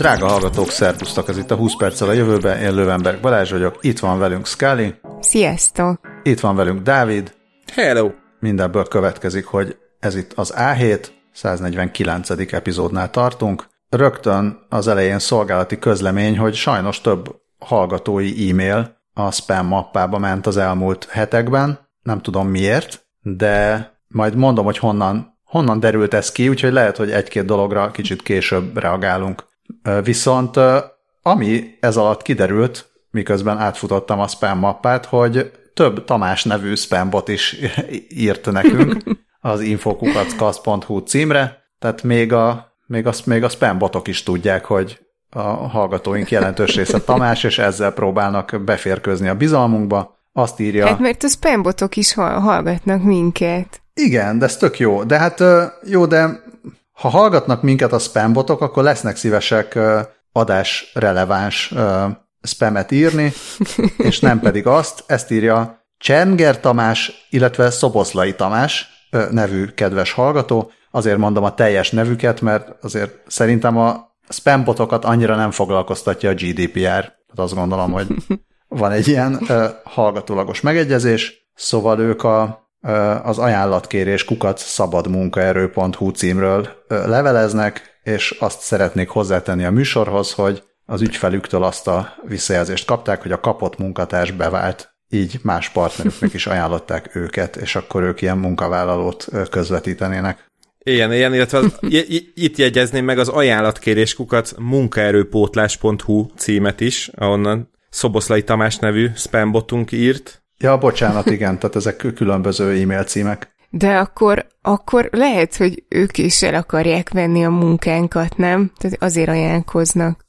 Drága hallgatók, szervusztok! Ez itt a 20 perccel a jövőben, én Lővenberg Balázs vagyok, itt van velünk Scully. Sziasztok! Itt van velünk Dávid. Hello! Mindenből következik, hogy ez itt az A7, 149. epizódnál tartunk. Rögtön az elején szolgálati közlemény, hogy sajnos több hallgatói e-mail a spam mappába ment az elmúlt hetekben. Nem tudom miért, de majd mondom, hogy honnan, honnan derült ez ki, úgyhogy lehet, hogy egy-két dologra kicsit később reagálunk. Viszont ami ez alatt kiderült, miközben átfutottam a spam mappát, hogy több Tamás nevű spambot is írt nekünk az infokukackasz.hu címre, tehát még a, még, a, még a spambotok is tudják, hogy a hallgatóink jelentős része Tamás, és ezzel próbálnak beférkőzni a bizalmunkba. Azt írja... Hát mert a spambotok is hallgatnak minket. Igen, de ez tök jó. De hát jó, de ha hallgatnak minket a spambotok, akkor lesznek szívesek adás releváns spamet írni, és nem pedig azt, ezt írja Csernger Tamás, illetve Szoboszlai Tamás nevű kedves hallgató. Azért mondom a teljes nevüket, mert azért szerintem a spambotokat annyira nem foglalkoztatja a GDPR. Tehát azt gondolom, hogy van egy ilyen hallgatólagos megegyezés, szóval ők a az ajánlatkérés kukat szabadmunkaerő.hu címről leveleznek, és azt szeretnék hozzátenni a műsorhoz, hogy az ügyfelüktől azt a visszajelzést kapták, hogy a kapott munkatárs bevált, így más partnerüknek is ajánlották őket, és akkor ők ilyen munkavállalót közvetítenének. Igen, ilyen, illetve az, itt jegyezném meg az ajánlatkérés kukat munkaerőpótlás.hu címet is, ahonnan Szoboszlai Tamás nevű spambotunk írt, Ja, bocsánat, igen, tehát ezek különböző e-mail címek. De akkor, akkor lehet, hogy ők is el akarják venni a munkánkat, nem? Tehát azért ajánlkoznak.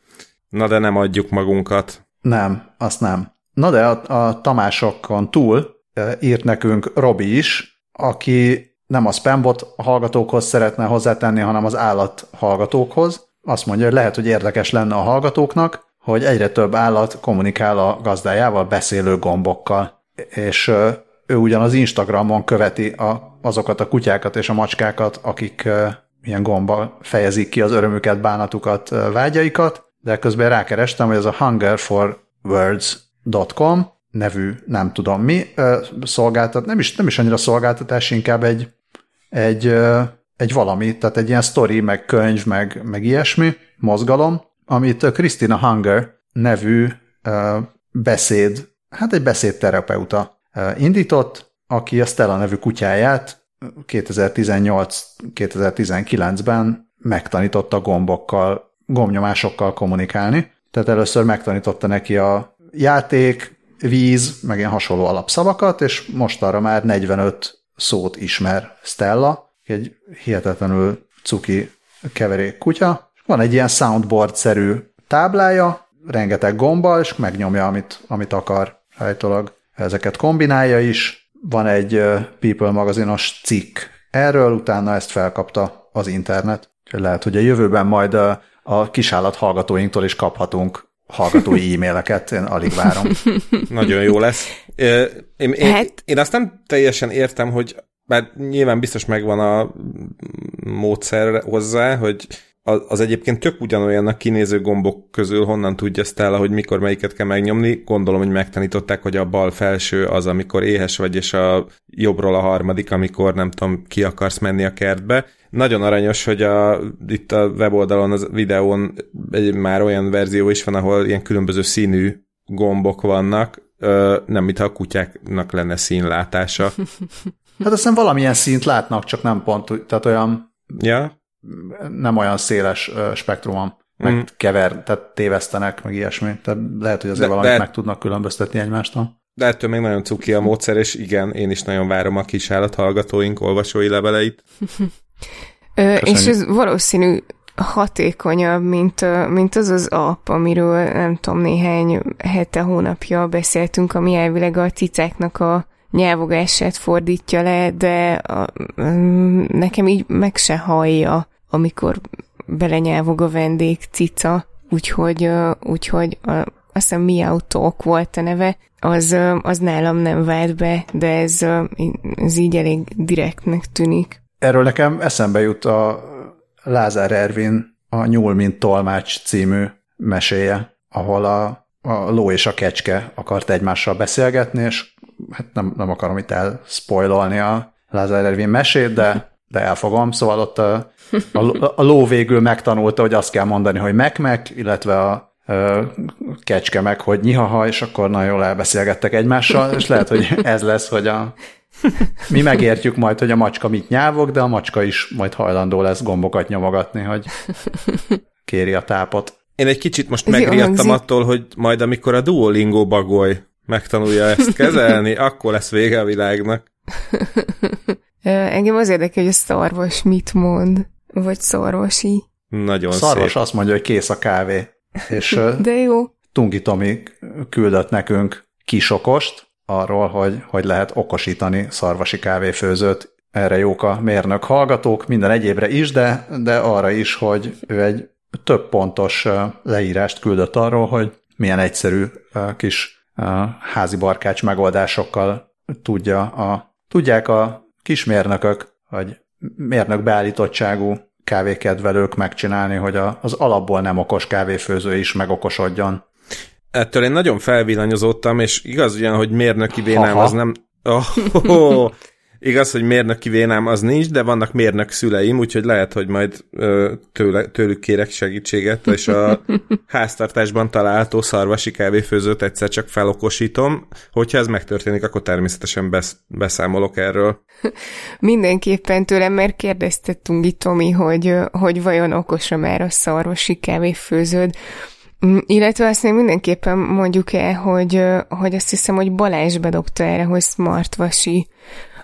Na de nem adjuk magunkat. Nem, azt nem. Na de a, a Tamásokon túl e, írt nekünk Robi is, aki nem a spambot hallgatókhoz szeretne hozzátenni, hanem az állat hallgatókhoz. Azt mondja, hogy lehet, hogy érdekes lenne a hallgatóknak, hogy egyre több állat kommunikál a gazdájával beszélő gombokkal és ő ugyan az Instagramon követi a, azokat a kutyákat és a macskákat, akik ilyen gomba fejezik ki az örömüket, bánatukat, vágyaikat, de közben rákerestem, hogy ez a hungerforwords.com nevű nem tudom mi szolgáltat, nem is, nem is annyira szolgáltatás, inkább egy, egy, egy valami, tehát egy ilyen story, meg könyv, meg, meg ilyesmi, mozgalom, amit Christina Hunger nevű beszéd hát egy beszédterapeuta indított, aki a Stella nevű kutyáját 2018-2019-ben megtanította gombokkal, gombnyomásokkal kommunikálni. Tehát először megtanította neki a játék, víz, meg ilyen hasonló alapszavakat, és most arra már 45 szót ismer Stella, egy hihetetlenül cuki keverék kutya. Van egy ilyen soundboard-szerű táblája, rengeteg gombbal, és megnyomja, amit, amit akar állítólag ezeket kombinálja is. Van egy People magazinos cikk erről, utána ezt felkapta az internet. Úgyhogy lehet, hogy a jövőben majd a, a kisállat hallgatóinktól is kaphatunk hallgatói e-maileket, én alig várom. Nagyon jó lesz. Én, én, hát... én azt nem teljesen értem, hogy bár nyilván biztos megvan a módszer hozzá, hogy az egyébként tök ugyanolyannak kinéző gombok közül honnan tudja Stella, hogy mikor melyiket kell megnyomni. Gondolom, hogy megtanították, hogy a bal felső az, amikor éhes vagy, és a jobbról a harmadik, amikor nem tudom, ki akarsz menni a kertbe. Nagyon aranyos, hogy a, itt a weboldalon, az videón egy már olyan verzió is van, ahol ilyen különböző színű gombok vannak, Ö, nem mintha a kutyáknak lenne színlátása. Hát aztán valamilyen színt látnak, csak nem pont, tehát olyan... Ja? Nem olyan széles spektrumon meg mm. kever, tehát tévesztenek, meg ilyesmi. Tehát lehet, hogy azért de, valamit de, meg tudnak különböztetni egymástól. De ettől még nagyon cuki a módszer, és igen, én is nagyon várom a kis állathallgatóink olvasói leveleit. Ö, és ez valószínű hatékonyabb, mint, mint az az app, amiről nem tudom, néhány hete, hónapja beszéltünk, ami elvileg a cicáknak a nyelvogását fordítja le, de a, nekem így meg se hallja amikor belenyelvog a vendég cica, úgyhogy, úgyhogy a, azt hiszem Miau Talk volt a neve, az, az nálam nem vált be, de ez, ez így elég direktnek tűnik. Erről nekem eszembe jut a Lázár Ervin a Nyúl, mint tolmács című meséje, ahol a, a ló és a kecske akart egymással beszélgetni, és hát nem, nem akarom itt elspoilolni a Lázár Ervin mesét, de, de elfogom. Szóval ott a, a, a ló végül megtanulta, hogy azt kell mondani, hogy meg-meg, illetve a, a kecske meg, hogy nyihaha, és akkor nagyon jól elbeszélgettek egymással, és lehet, hogy ez lesz, hogy a, mi megértjük majd, hogy a macska mit nyávog, de a macska is majd hajlandó lesz gombokat nyomogatni, hogy kéri a tápot. Én egy kicsit most megriadtam attól, hogy majd amikor a Duolingo bagoly megtanulja ezt kezelni, akkor lesz vége a világnak. Engem az érdekel, hogy a szarvas mit mond, vagy szarvasi. Nagyon Szarvas szép. azt mondja, hogy kész a kávé. És De jó. Tungi Tomi küldött nekünk kisokost arról, hogy, hogy lehet okosítani szarvasi kávéfőzőt. Erre jók a mérnök hallgatók, minden egyébre is, de, de arra is, hogy ő egy több pontos leírást küldött arról, hogy milyen egyszerű kis házi barkács megoldásokkal tudja a, tudják a kismérnökök, vagy mérnök beállítottságú kávékedvelők megcsinálni, hogy a, az alapból nem okos kávéfőző is megokosodjon. Ettől én nagyon felvillanyozottam, és igaz ugyan, hogy mérnöki vénám az nem... Oh, oh, oh, Igaz, hogy mérnöki vénám az nincs, de vannak mérnök szüleim, úgyhogy lehet, hogy majd tőle, tőlük kérek segítséget, és a háztartásban található szarvasi kávéfőzőt egyszer csak felokosítom. Hogyha ez megtörténik, akkor természetesen besz, beszámolok erről. Mindenképpen tőlem, mert kérdezte Tungi Tomi, hogy, hogy vajon okos már a szarvasi kávéfőződ. Mm, illetve azt még mindenképpen mondjuk el, hogy, hogy azt hiszem, hogy Balázs bedobta erre, hogy smartvasi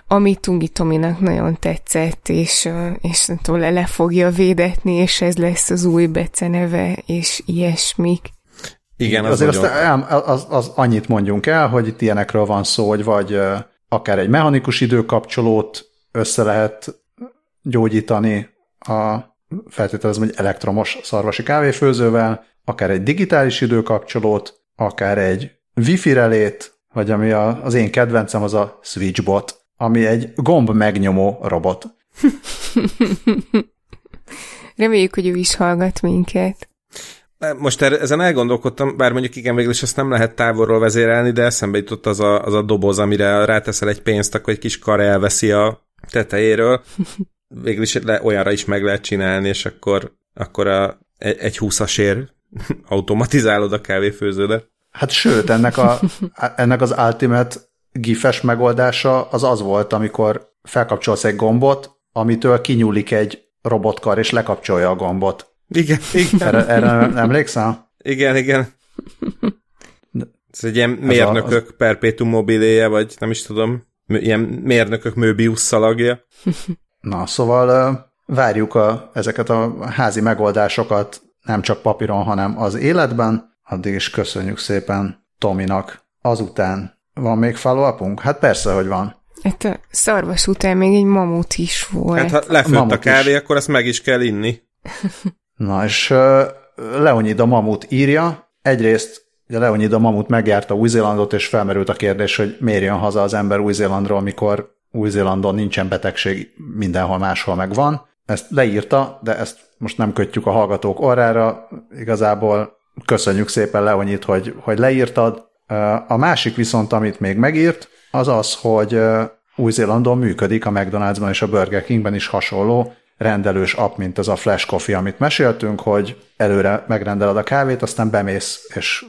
ami Tungi Tominak nagyon tetszett, és, és nem tudom, le, le fogja védetni, és ez lesz az új beceneve, és ilyesmik. Igen, az Azért nagyon... azt, az, az annyit mondjunk el, hogy itt ilyenekről van szó, hogy vagy akár egy mechanikus időkapcsolót össze lehet gyógyítani a feltételezem, hogy elektromos szarvasi kávéfőzővel, akár egy digitális időkapcsolót, akár egy wifi relét, vagy ami a, az én kedvencem, az a switchbot ami egy gomb megnyomó robot. Reméljük, hogy ő is hallgat minket. Most er, ezen elgondolkodtam, bár mondjuk igen, végül is ezt nem lehet távolról vezérelni, de eszembe jutott az a, az a doboz, amire ráteszel egy pénzt, akkor egy kis kar elveszi a tetejéről. Végül is le, olyanra is meg lehet csinálni, és akkor, akkor a, egy, egy húszasért automatizálod a kávéfőződet. Hát sőt, ennek, a, ennek az Ultimate gifes megoldása az az volt, amikor felkapcsolsz egy gombot, amitől kinyúlik egy robotkar, és lekapcsolja a gombot. Igen, igen. Erre, erre emlékszel? Igen, igen. Ez egy ilyen mérnökök az... perpetuum mobiléje, vagy nem is tudom, ilyen mérnökök Möbius szalagja. Na, szóval várjuk a, ezeket a házi megoldásokat nem csak papíron, hanem az életben. Addig is köszönjük szépen Tominak. Azután van még follow Hát persze, hogy van. Hát a szarvas után még egy mamut is volt. Hát ha lefőtt a, a kávé, is. akkor ezt meg is kell inni. Na, és uh, Leonid a mamut írja. Egyrészt ugye Leonid a mamut megjárta Új-Zélandot, és felmerült a kérdés, hogy miért jön haza az ember Új-Zélandról, mikor Új-Zélandon nincsen betegség, mindenhol máshol meg van. Ezt leírta, de ezt most nem kötjük a hallgatók orrára. Igazából köszönjük szépen Leonid, hogy, hogy leírtad, a másik viszont, amit még megírt, az az, hogy új-Zélandon működik a McDonald'sban és a Burger Kingben is hasonló rendelős app, mint ez a Flash Coffee, amit meséltünk, hogy előre megrendeled a kávét, aztán bemész, és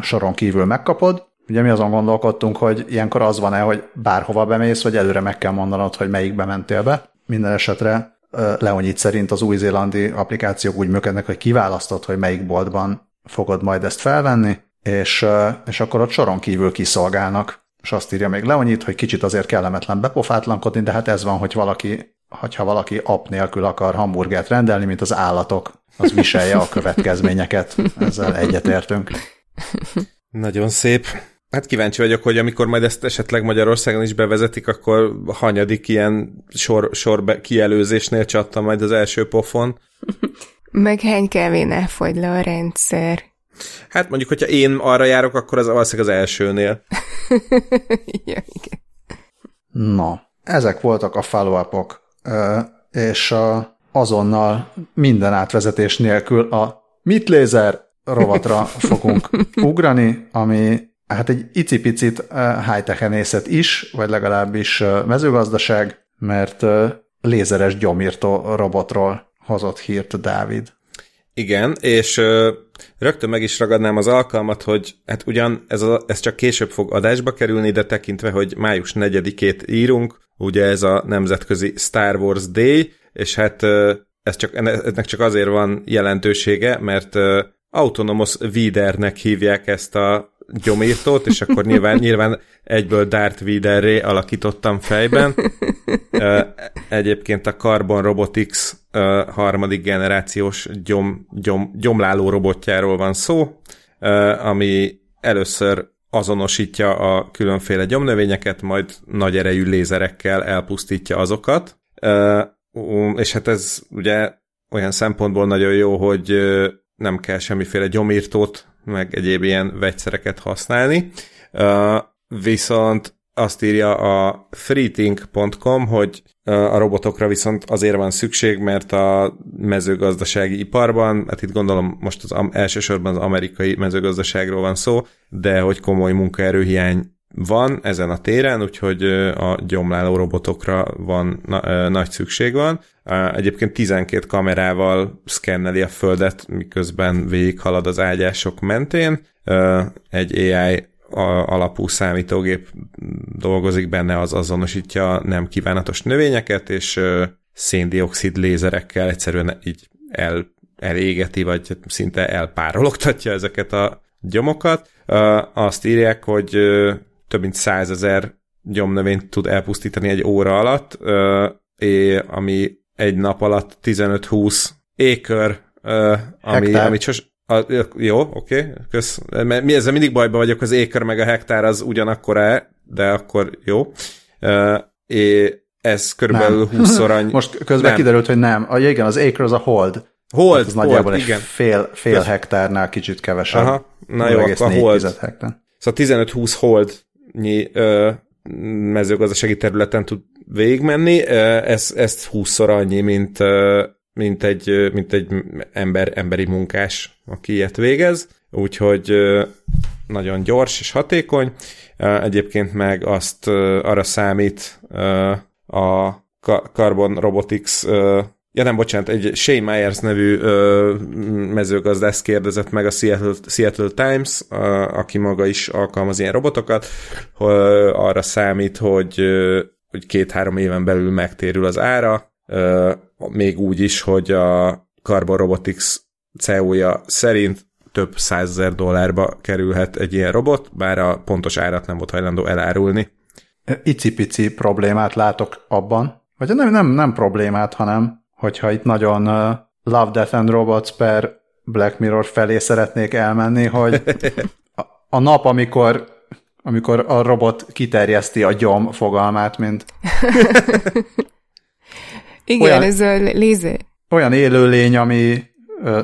soron kívül megkapod. Ugye mi azon gondolkodtunk, hogy ilyenkor az van-e, hogy bárhova bemész, vagy előre meg kell mondanod, hogy melyikbe mentél be. Minden esetre Leonyit szerint az új-zélandi applikációk úgy működnek, hogy kiválasztod, hogy melyik boltban fogod majd ezt felvenni, és, és akkor ott soron kívül kiszolgálnak. És azt írja még Leonyit, hogy kicsit azért kellemetlen bepofátlankodni, de hát ez van, hogy valaki, hogyha valaki app nélkül akar hamburgert rendelni, mint az állatok, az viselje a következményeket. Ezzel egyetértünk. Nagyon szép. Hát kíváncsi vagyok, hogy amikor majd ezt esetleg Magyarországon is bevezetik, akkor hanyadik ilyen sor, sor kielőzésnél csatta majd az első pofon. Meg hány kávénál fogy le a rendszer. Hát mondjuk, hogyha én arra járok, akkor az valószínűleg az elsőnél. ja, igen. Na, ezek voltak a follow és a azonnal minden átvezetés nélkül a mit lézer rovatra fogunk ugrani, ami hát egy icipicit high-tech is, vagy legalábbis mezőgazdaság, mert lézeres gyomírtó robotról hozott hírt Dávid. Igen, és rögtön meg is ragadnám az alkalmat, hogy hát ugyan ez, a, ez csak később fog adásba kerülni, de tekintve, hogy május 4-ét írunk, ugye ez a nemzetközi Star Wars Day, és hát ez csak, ennek csak azért van jelentősége, mert Autonomous Vidernek hívják ezt a gyomírtót, és akkor nyilván, nyilván egyből Darth Vaderré alakítottam fejben. Egyébként a Carbon Robotics harmadik generációs gyom, gyom, gyomláló robotjáról van szó, ami először azonosítja a különféle gyomnövényeket, majd nagy erejű lézerekkel elpusztítja azokat. És hát ez ugye olyan szempontból nagyon jó, hogy nem kell semmiféle gyomírtót meg egyéb ilyen vegyszereket használni. Uh, viszont azt írja a freethink.com, hogy a robotokra viszont azért van szükség, mert a mezőgazdasági iparban, hát itt gondolom most az elsősorban az amerikai mezőgazdaságról van szó, de hogy komoly munkaerőhiány van ezen a téren, úgyhogy a gyomláló robotokra van na, nagy szükség van. Egyébként 12 kamerával szkenneli a földet, miközben végighalad az ágyások mentén. Egy AI alapú számítógép dolgozik benne, az azonosítja nem kívánatos növényeket, és széndiokszid lézerekkel egyszerűen így el, elégeti, vagy szinte elpárologtatja ezeket a gyomokat. Azt írják, hogy több mint százezer gyomnövényt tud elpusztítani egy óra alatt, ami egy nap alatt 15-20 ékör, ami, ami sos, a, jó, oké, okay, kösz. Mert mi ezzel mindig bajban vagyok, az ékör meg a hektár az ugyanakkor-e, de akkor jó. É, ez körülbelül 20-szor annyi. Most közben nem. kiderült, hogy nem. A, igen, az acre az a hold. Hold, hát az hold, nagyjából igen. egy fél, fél Kösz. hektárnál kicsit kevesebb. Aha, na jó, akkor a hold. Hektár. Szóval 15-20 hold ö, mezőgazdasági területen tud végigmenni, ez, ezt 20-szor annyi, mint, mint egy, mint egy ember, emberi munkás, aki ilyet végez, úgyhogy nagyon gyors és hatékony. Egyébként meg azt arra számít a Carbon Robotics Ja nem, bocsánat, egy Shane Myers nevű ö, mezőgazdász kérdezett meg a Seattle, Seattle Times, aki maga is alkalmaz ilyen robotokat, hogy arra számít, hogy, hogy két-három éven belül megtérül az ára, ö, még úgy is, hogy a Carbon Robotics CEO-ja szerint több százezer dollárba kerülhet egy ilyen robot, bár a pontos árat nem volt hajlandó elárulni. Icipici problémát látok abban, vagy nem, nem, nem problémát, hanem hogyha itt nagyon uh, Love, Death and Robots per Black Mirror felé szeretnék elmenni, hogy a, a nap, amikor, amikor a robot kiterjeszti a gyom fogalmát, mint Igen, olyan, ez a lézer. Olyan élőlény, ami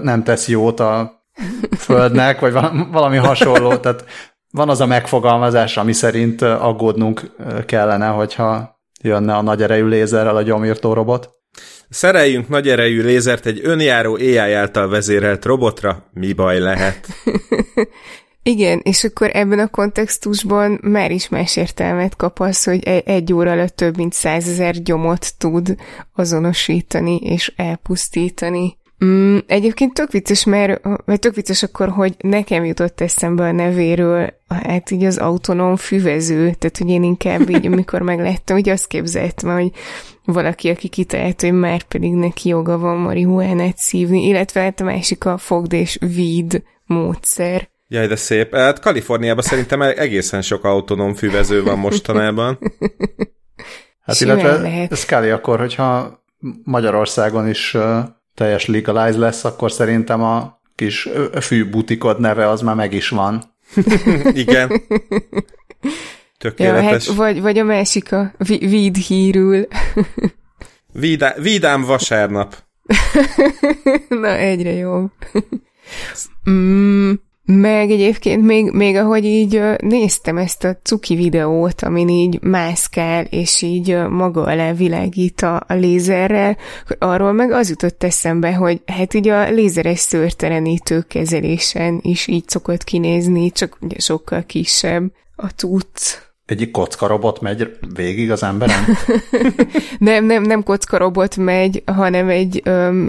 nem tesz jót a földnek, vagy valami hasonló, tehát van az a megfogalmazás, ami szerint aggódnunk kellene, hogyha jönne a nagy erejű lézerrel a gyomírtó robot. Szereljünk nagy erejű lézert egy önjáró AI által vezérelt robotra, mi baj lehet? Igen, és akkor ebben a kontextusban már is más értelmet kap az, hogy e- egy óra alatt több mint százezer gyomot tud azonosítani és elpusztítani. Mm, egyébként tök vicces, mert, vagy tök vicces akkor, hogy nekem jutott eszembe a nevéről, hát így az autonóm füvező, tehát hogy én inkább így, amikor megláttam, hogy azt képzeltem, hogy valaki, aki kitalált, hogy már pedig neki joga van marihuánát szívni, illetve hát a másik a fogd és víd módszer. Jaj, de szép. Hát Kaliforniában szerintem egészen sok autonóm füvező van mostanában. Hát Simán illetve lehet. ez Kali akkor, hogyha Magyarországon is teljes legalize lesz, akkor szerintem a kis fűbutikod neve az már meg is van. Igen. Tökéletes. Ja, hát, vagy, vagy a másik a víd hírül. Vidá, vidám vasárnap. Na, egyre jobb. mm, Meg egyébként még, még ahogy így néztem ezt a cuki videót, amin így mászkál, és így maga alá világít a, a lézerrel, arról meg az jutott eszembe, hogy hát így a lézeres szőrtelenítő kezelésen is így szokott kinézni, csak ugye sokkal kisebb a tudsz. Egyik kockarobot megy végig az emberen? nem, nem, nem kockarobot megy, hanem egy öm,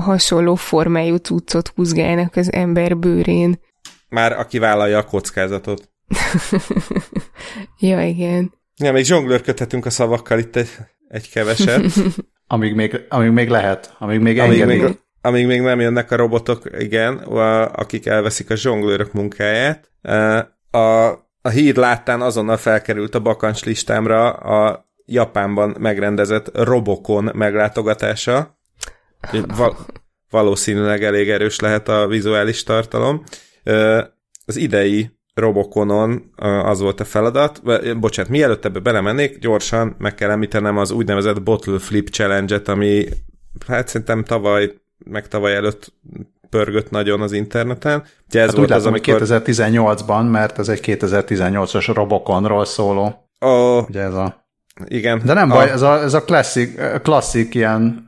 hasonló formájú cuccot húzgálnak az ember bőrén. Már aki vállalja a kockázatot. ja, igen. Ja, még zsonglőrködhetünk a szavakkal itt egy, egy keveset. amíg, még, amíg még lehet, amíg még amíg még, amíg még nem jönnek a robotok, igen, akik elveszik a zsonglőrök munkáját. A, a hír láttán azonnal felkerült a bakancs listámra a Japánban megrendezett Robokon meglátogatása, Val- valószínűleg elég erős lehet a vizuális tartalom. Az idei Robokonon az volt a feladat. Bocsánat, mielőtt ebbe belemennék, gyorsan meg kell említenem az úgynevezett Bottle Flip Challenge-et, ami hát szerintem tavaly, meg tavaly előtt pörgött nagyon az interneten. Ugye ez hát volt az, amikor... 2018-ban, mert ez egy 2018-as Robokonról szóló. Oh, Ugye ez a... Igen. De nem a... baj, ez a, ez a klasszik, klasszik ilyen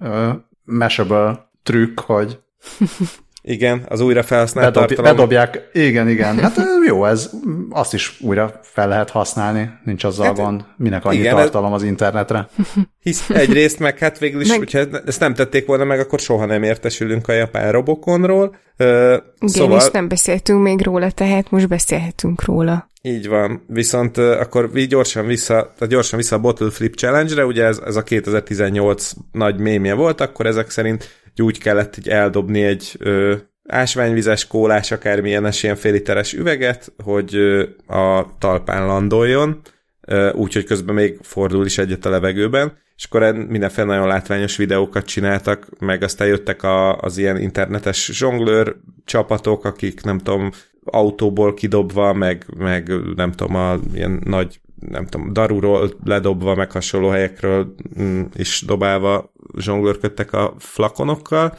mashable trükk, hogy igen, az újra felhasznált Bedob, tartalom. Bedobják, igen, igen. Hát jó, ez azt is újra fel lehet használni, nincs azzal hát, gond, minek annyi igen, tartalom az internetre. Hisz egyrészt meg hát végül is, meg... hogyha ezt nem tették volna meg, akkor soha nem értesülünk a japán robokonról. Uh, igen, szóval... és nem beszéltünk még róla, tehát most beszélhetünk róla. Így van, viszont uh, akkor gyorsan vissza, tehát gyorsan vissza a Bottle Flip Challenge-re, ugye ez, ez a 2018 nagy mémje volt, akkor ezek szerint úgy kellett így eldobni egy ö, ásványvizes, kólás, akármilyen ilyen fél literes üveget, hogy ö, a talpán landoljon, úgyhogy közben még fordul is egyet a levegőben, és akkor mindenféle nagyon látványos videókat csináltak, meg aztán jöttek a, az ilyen internetes zsonglőr csapatok, akik nem tudom, autóból kidobva, meg, meg nem tudom, a ilyen nagy nem tudom, darúról ledobva, meg hasonló helyekről mm, is dobálva zsonglőrködtek a flakonokkal,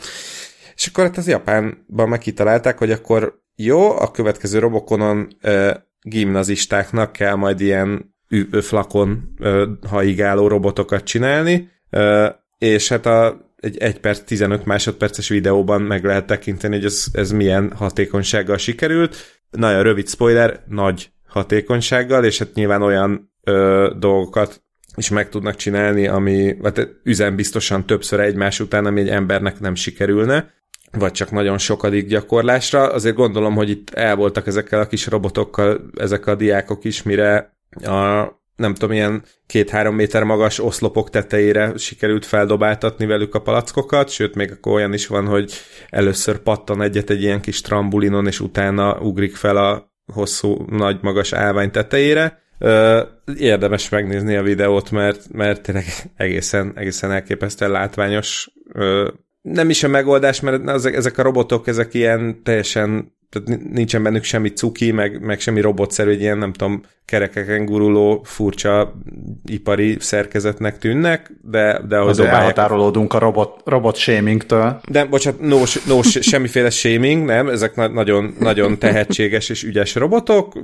és akkor hát az Japánban megkitalálták, hogy akkor jó, a következő robokonon e, gimnazistáknak kell majd ilyen flakon e, haigáló robotokat csinálni, e, és hát a, egy 1 perc 15 másodperces videóban meg lehet tekinteni, hogy ez, ez milyen hatékonysággal sikerült. Nagyon rövid spoiler, nagy hatékonysággal, és hát nyilván olyan ö, dolgokat is meg tudnak csinálni, ami hát üzen biztosan többször egymás után, ami egy embernek nem sikerülne, vagy csak nagyon sokadik gyakorlásra. Azért gondolom, hogy itt el voltak ezekkel a kis robotokkal ezek a diákok is, mire a nem tudom, ilyen két-három méter magas oszlopok tetejére sikerült feldobáltatni velük a palackokat, sőt, még akkor olyan is van, hogy először pattan egyet egy ilyen kis trambulinon, és utána ugrik fel a hosszú, nagy, magas állvány tetejére. Érdemes megnézni a videót, mert, mert tényleg egészen, egészen elképesztően látványos. Nem is a megoldás, mert ezek a robotok, ezek ilyen teljesen tehát nincsen bennük semmi cuki, meg, meg semmi robotszerű, egy ilyen, nem tudom, kerekeken guruló, furcsa ipari szerkezetnek tűnnek, de, de ahogy Azért elhatárolódunk a robot, robot shamingtől. De, bocsánat, no, no semmiféle shaming, nem, ezek na- nagyon, nagyon tehetséges és ügyes robotok,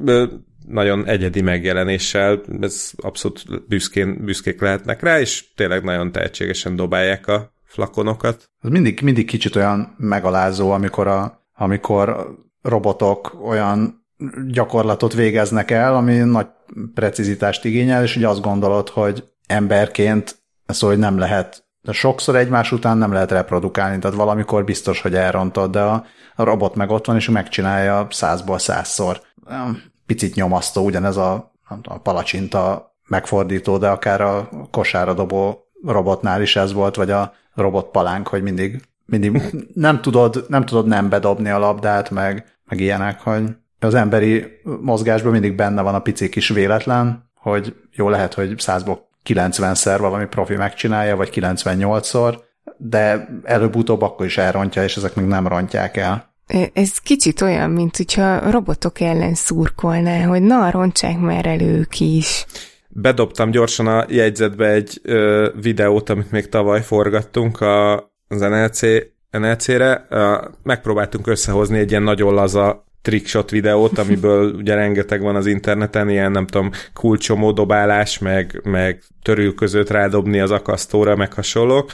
nagyon egyedi megjelenéssel, ez abszolút büszkén, büszkék lehetnek rá, és tényleg nagyon tehetségesen dobálják a flakonokat. Mindig, mindig kicsit olyan megalázó, amikor a amikor robotok olyan gyakorlatot végeznek el, ami nagy precizitást igényel, és ugye azt gondolod, hogy emberként szóval hogy nem lehet, de sokszor egymás után nem lehet reprodukálni, tehát valamikor biztos, hogy elrontod, de a, a robot meg ott van, és megcsinálja százból százszor. Picit nyomasztó, ugyanez a, a palacsinta megfordító, de akár a kosára dobó robotnál is ez volt, vagy a robotpalánk, hogy mindig, mindig nem tudod, nem tudod nem bedobni a labdát, meg meg ilyenek, hogy az emberi mozgásban mindig benne van a pici kis véletlen, hogy jó lehet, hogy százból 90-szer valami profi megcsinálja, vagy 98-szor, de előbb-utóbb akkor is elrontja, és ezek még nem rontják el. Ez kicsit olyan, mint hogyha robotok ellen szurkolná, hogy na, rontsák már elő ők is. Bedobtam gyorsan a jegyzetbe egy ö, videót, amit még tavaly forgattunk a, az NLC NLC-re, megpróbáltunk összehozni egy ilyen nagyon laza trickshot videót, amiből ugye rengeteg van az interneten, ilyen nem tudom, kulcsomó dobálás, meg, meg törülközőt rádobni az akasztóra, meg hasonlók.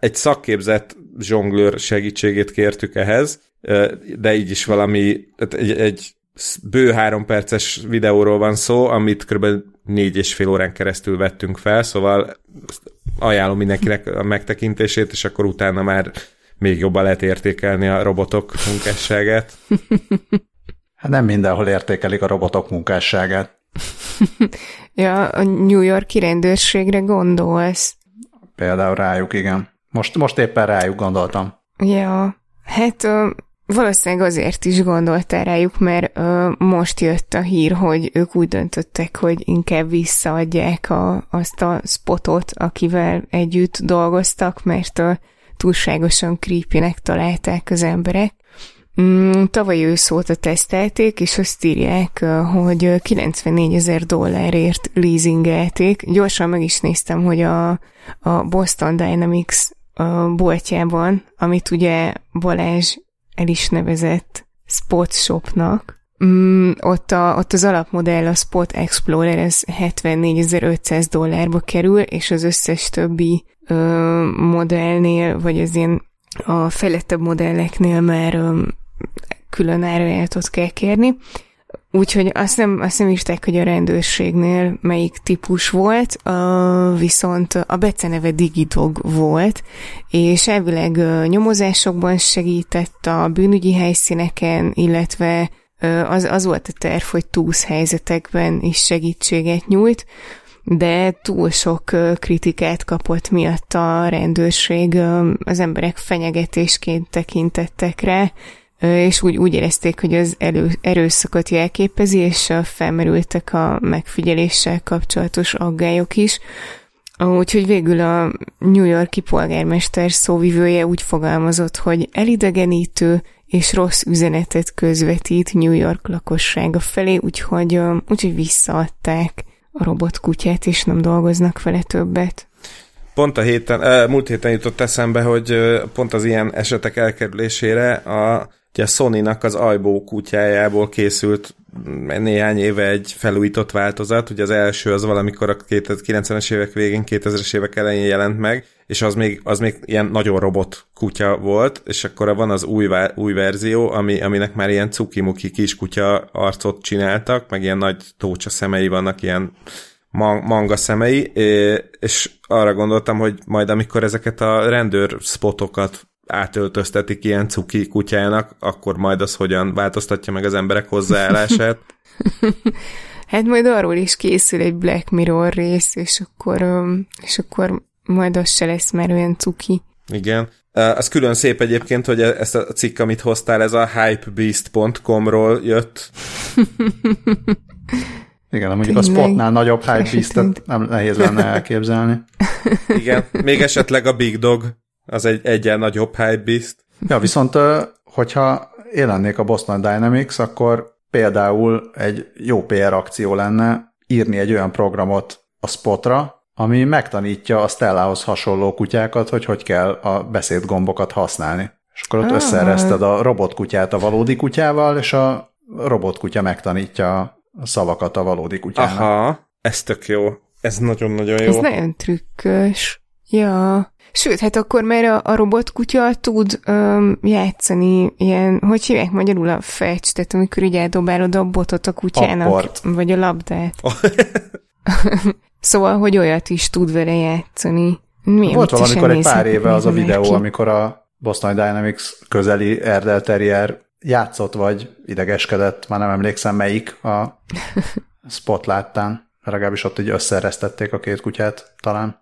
Egy szakképzett zsonglőr segítségét kértük ehhez, de így is valami, egy, egy bő három perces videóról van szó, amit kb. négy és fél órán keresztül vettünk fel, szóval ajánlom mindenkinek a megtekintését, és akkor utána már még jobban lehet értékelni a robotok munkásságát. Hát nem mindenhol értékelik a robotok munkásságát. ja, a New Yorki rendőrségre gondolsz. Például rájuk, igen. Most, most éppen rájuk gondoltam. Ja, hát valószínűleg azért is gondoltál rájuk, mert ö, most jött a hír, hogy ők úgy döntöttek, hogy inkább visszaadják a, azt a spotot, akivel együtt dolgoztak, mert ö, túlságosan creepynek találták az emberek. Mm, tavaly ősz óta tesztelték, és azt írják, hogy 94 ezer dollárért leasingelték. Gyorsan meg is néztem, hogy a, a Boston Dynamics a boltjában, amit ugye Balázs el is nevezett Spot Shopnak, Mm, ott, a, ott az alapmodell, a Spot Explorer, ez 74.500 dollárba kerül, és az összes többi ö, modellnél, vagy az ilyen a fejlettebb modelleknél már ö, külön árajánlatot kell kérni. Úgyhogy azt nem, azt nem írták, hogy a rendőrségnél melyik típus volt, viszont a beceneve Digidog volt, és elvileg uh, nyomozásokban segített a bűnügyi helyszíneken, illetve az, az volt a terv, hogy túsz helyzetekben is segítséget nyújt, de túl sok kritikát kapott miatt a rendőrség, az emberek fenyegetésként tekintettek rá, és úgy, úgy érezték, hogy az elő, erőszakot jelképezi, és felmerültek a megfigyeléssel kapcsolatos aggályok is. Úgyhogy végül a New Yorki polgármester szóvivője úgy fogalmazott, hogy elidegenítő és rossz üzenetet közvetít New York lakossága felé, úgyhogy, úgyhogy visszaadták a robotkutyát, és nem dolgoznak vele többet. Pont a héten, múlt héten jutott eszembe, hogy pont az ilyen esetek elkerülésére a Ugye a Sony-nak az Ajbó kutyájából készült néhány éve egy felújított változat, ugye az első az valamikor a 90-es évek végén, 2000-es évek elején jelent meg, és az még, az még ilyen nagyon robot kutya volt, és akkor van az új, új verzió, ami, aminek már ilyen cukimuki kis kutya arcot csináltak, meg ilyen nagy tócsa szemei vannak, ilyen manga szemei, és arra gondoltam, hogy majd amikor ezeket a rendőr spotokat átöltöztetik ilyen cuki kutyának, akkor majd az hogyan változtatja meg az emberek hozzáállását. hát majd arról is készül egy Black Mirror rész, és akkor, és akkor majd az se lesz már olyan cuki. Igen. Az külön szép egyébként, hogy e- ezt a cikk, amit hoztál, ez a hypebeast.com-ról jött. Igen, mondjuk a spotnál nagyobb hypebeast-et nem nehéz lenne elképzelni. Igen, még esetleg a Big Dog az egy egyen nagyobb hypebeast. Ja, viszont hogyha én lennék a Boston Dynamics, akkor például egy jó PR akció lenne írni egy olyan programot a spotra, ami megtanítja a Stellához hasonló kutyákat, hogy hogy kell a beszédgombokat használni. És akkor ott ah. összereszted a robotkutyát a valódi kutyával, és a robotkutya megtanítja a szavakat a valódi kutyának. Aha, ez tök jó. Ez nagyon-nagyon jó. Ez nagyon trükkös. Ja. Sőt, hát akkor már a, a robotkutya tud öm, játszani ilyen, hogy hívják magyarul a fetch, tehát amikor így eldobálod a botot a kutyának, Apport. vagy a labdát. szóval, hogy olyat is tud vele játszani. Milyen Volt valamikor egy pár éve az a videó, ki. amikor a Boston Dynamics közeli Erdel Terrier játszott, vagy idegeskedett, már nem emlékszem melyik a spot láttán. Legalábbis ott így összeresztették a két kutyát talán.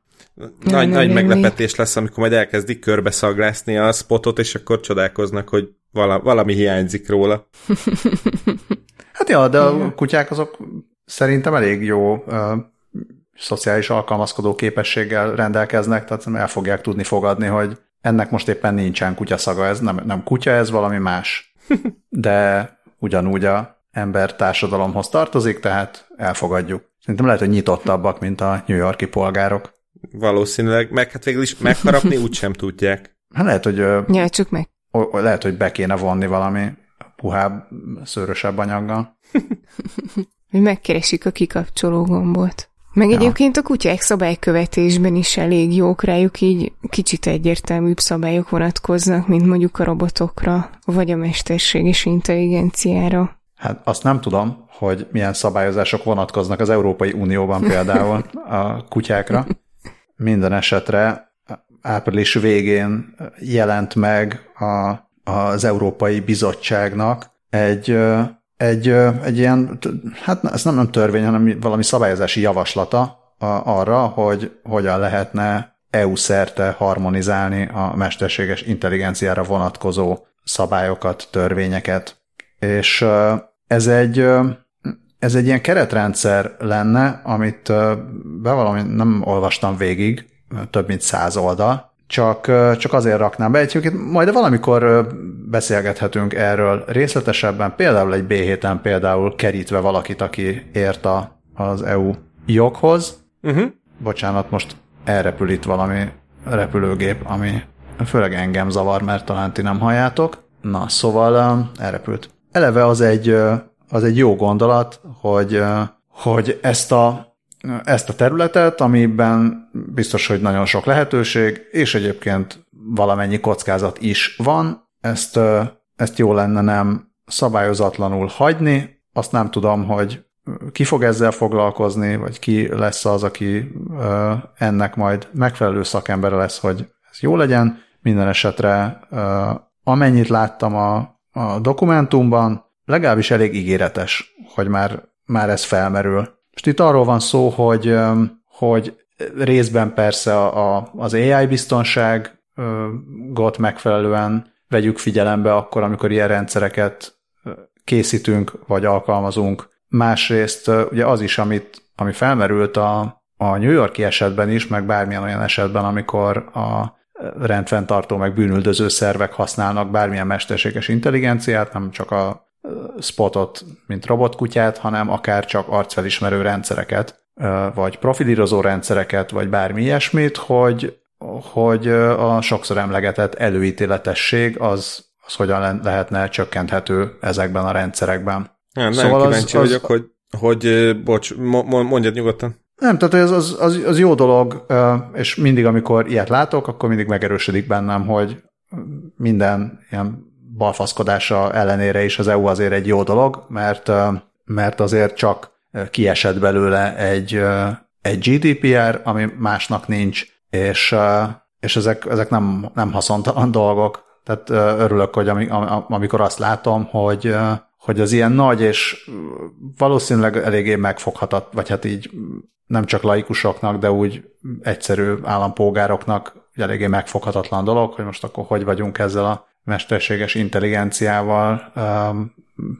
Nagy, nem, nagy meglepetés lesz, amikor majd elkezdik körbe szaglászni a spotot, és akkor csodálkoznak, hogy vala, valami hiányzik róla. hát ja, de a kutyák azok szerintem elég jó uh, szociális alkalmazkodó képességgel rendelkeznek, tehát el fogják tudni fogadni, hogy ennek most éppen nincsen kutyaszaga, ez nem, nem kutya, ez valami más. De ugyanúgy a ember társadalomhoz tartozik, tehát elfogadjuk. Szerintem lehet, hogy nyitottabbak, mint a New Yorki polgárok. Valószínűleg, meg hát végül is megharapni úgy sem tudják. Hát lehet, hogy... Nyeltsük meg. Lehet, hogy be kéne vonni valami puhább, szőrösebb anyaggal. Hogy megkeresik a kikapcsoló gombot. Meg ja. egyébként a kutyák szabálykövetésben is elég jók rájuk, így kicsit egyértelműbb szabályok vonatkoznak, mint mondjuk a robotokra, vagy a mesterséges intelligenciára. Hát azt nem tudom, hogy milyen szabályozások vonatkoznak az Európai Unióban például a kutyákra. Minden esetre április végén jelent meg a, az Európai Bizottságnak egy, egy, egy ilyen, hát ez nem, nem törvény, hanem valami szabályozási javaslata arra, hogy hogyan lehetne EU szerte harmonizálni a mesterséges intelligenciára vonatkozó szabályokat, törvényeket. És ez egy, ez egy ilyen keretrendszer lenne, amit bevallom, nem olvastam végig, több mint száz oldal, csak, csak azért raknám be. Egyébként majd valamikor beszélgethetünk erről részletesebben, például egy B7-en például kerítve valakit, aki ért a, az EU joghoz. Uh-huh. Bocsánat, most elrepül itt valami repülőgép, ami főleg engem zavar, mert talán ti nem halljátok. Na, szóval elrepült. Eleve az egy, az egy jó gondolat, hogy, hogy ezt a ezt a területet, amiben biztos, hogy nagyon sok lehetőség, és egyébként valamennyi kockázat is van, ezt, ezt jó lenne nem szabályozatlanul hagyni, azt nem tudom, hogy ki fog ezzel foglalkozni, vagy ki lesz az, aki ennek majd megfelelő szakembere lesz, hogy ez jó legyen. Minden esetre amennyit láttam a, a dokumentumban, legalábbis elég ígéretes, hogy már, már ez felmerül. Most itt arról van szó, hogy, hogy részben persze a, a, az AI biztonságot megfelelően vegyük figyelembe akkor, amikor ilyen rendszereket készítünk vagy alkalmazunk. Másrészt ugye az is, amit, ami felmerült a, a New Yorki esetben is, meg bármilyen olyan esetben, amikor a rendfenntartó meg bűnüldöző szervek használnak bármilyen mesterséges intelligenciát, nem csak a spotot, mint robotkutyát, hanem akár csak arcfelismerő rendszereket, vagy profilírozó rendszereket, vagy bármi ilyesmit, hogy, hogy a sokszor emlegetett előítéletesség az, az hogyan lehetne csökkenthető ezekben a rendszerekben. Nem, szóval nagyon kíváncsi az, vagyok, az, hogy, hogy bocs, mondjad nyugodtan. Nem, tehát ez az, az, az jó dolog, és mindig, amikor ilyet látok, akkor mindig megerősödik bennem, hogy minden ilyen balfaszkodása ellenére is az EU azért egy jó dolog, mert, mert azért csak kiesett belőle egy, egy GDPR, ami másnak nincs, és, és ezek, ezek nem, nem haszontalan dolgok. Tehát örülök, hogy amikor azt látom, hogy, hogy az ilyen nagy és valószínűleg eléggé megfoghatat, vagy hát így nem csak laikusoknak, de úgy egyszerű állampolgároknak eléggé megfoghatatlan dolog, hogy most akkor hogy vagyunk ezzel a mesterséges intelligenciával, um,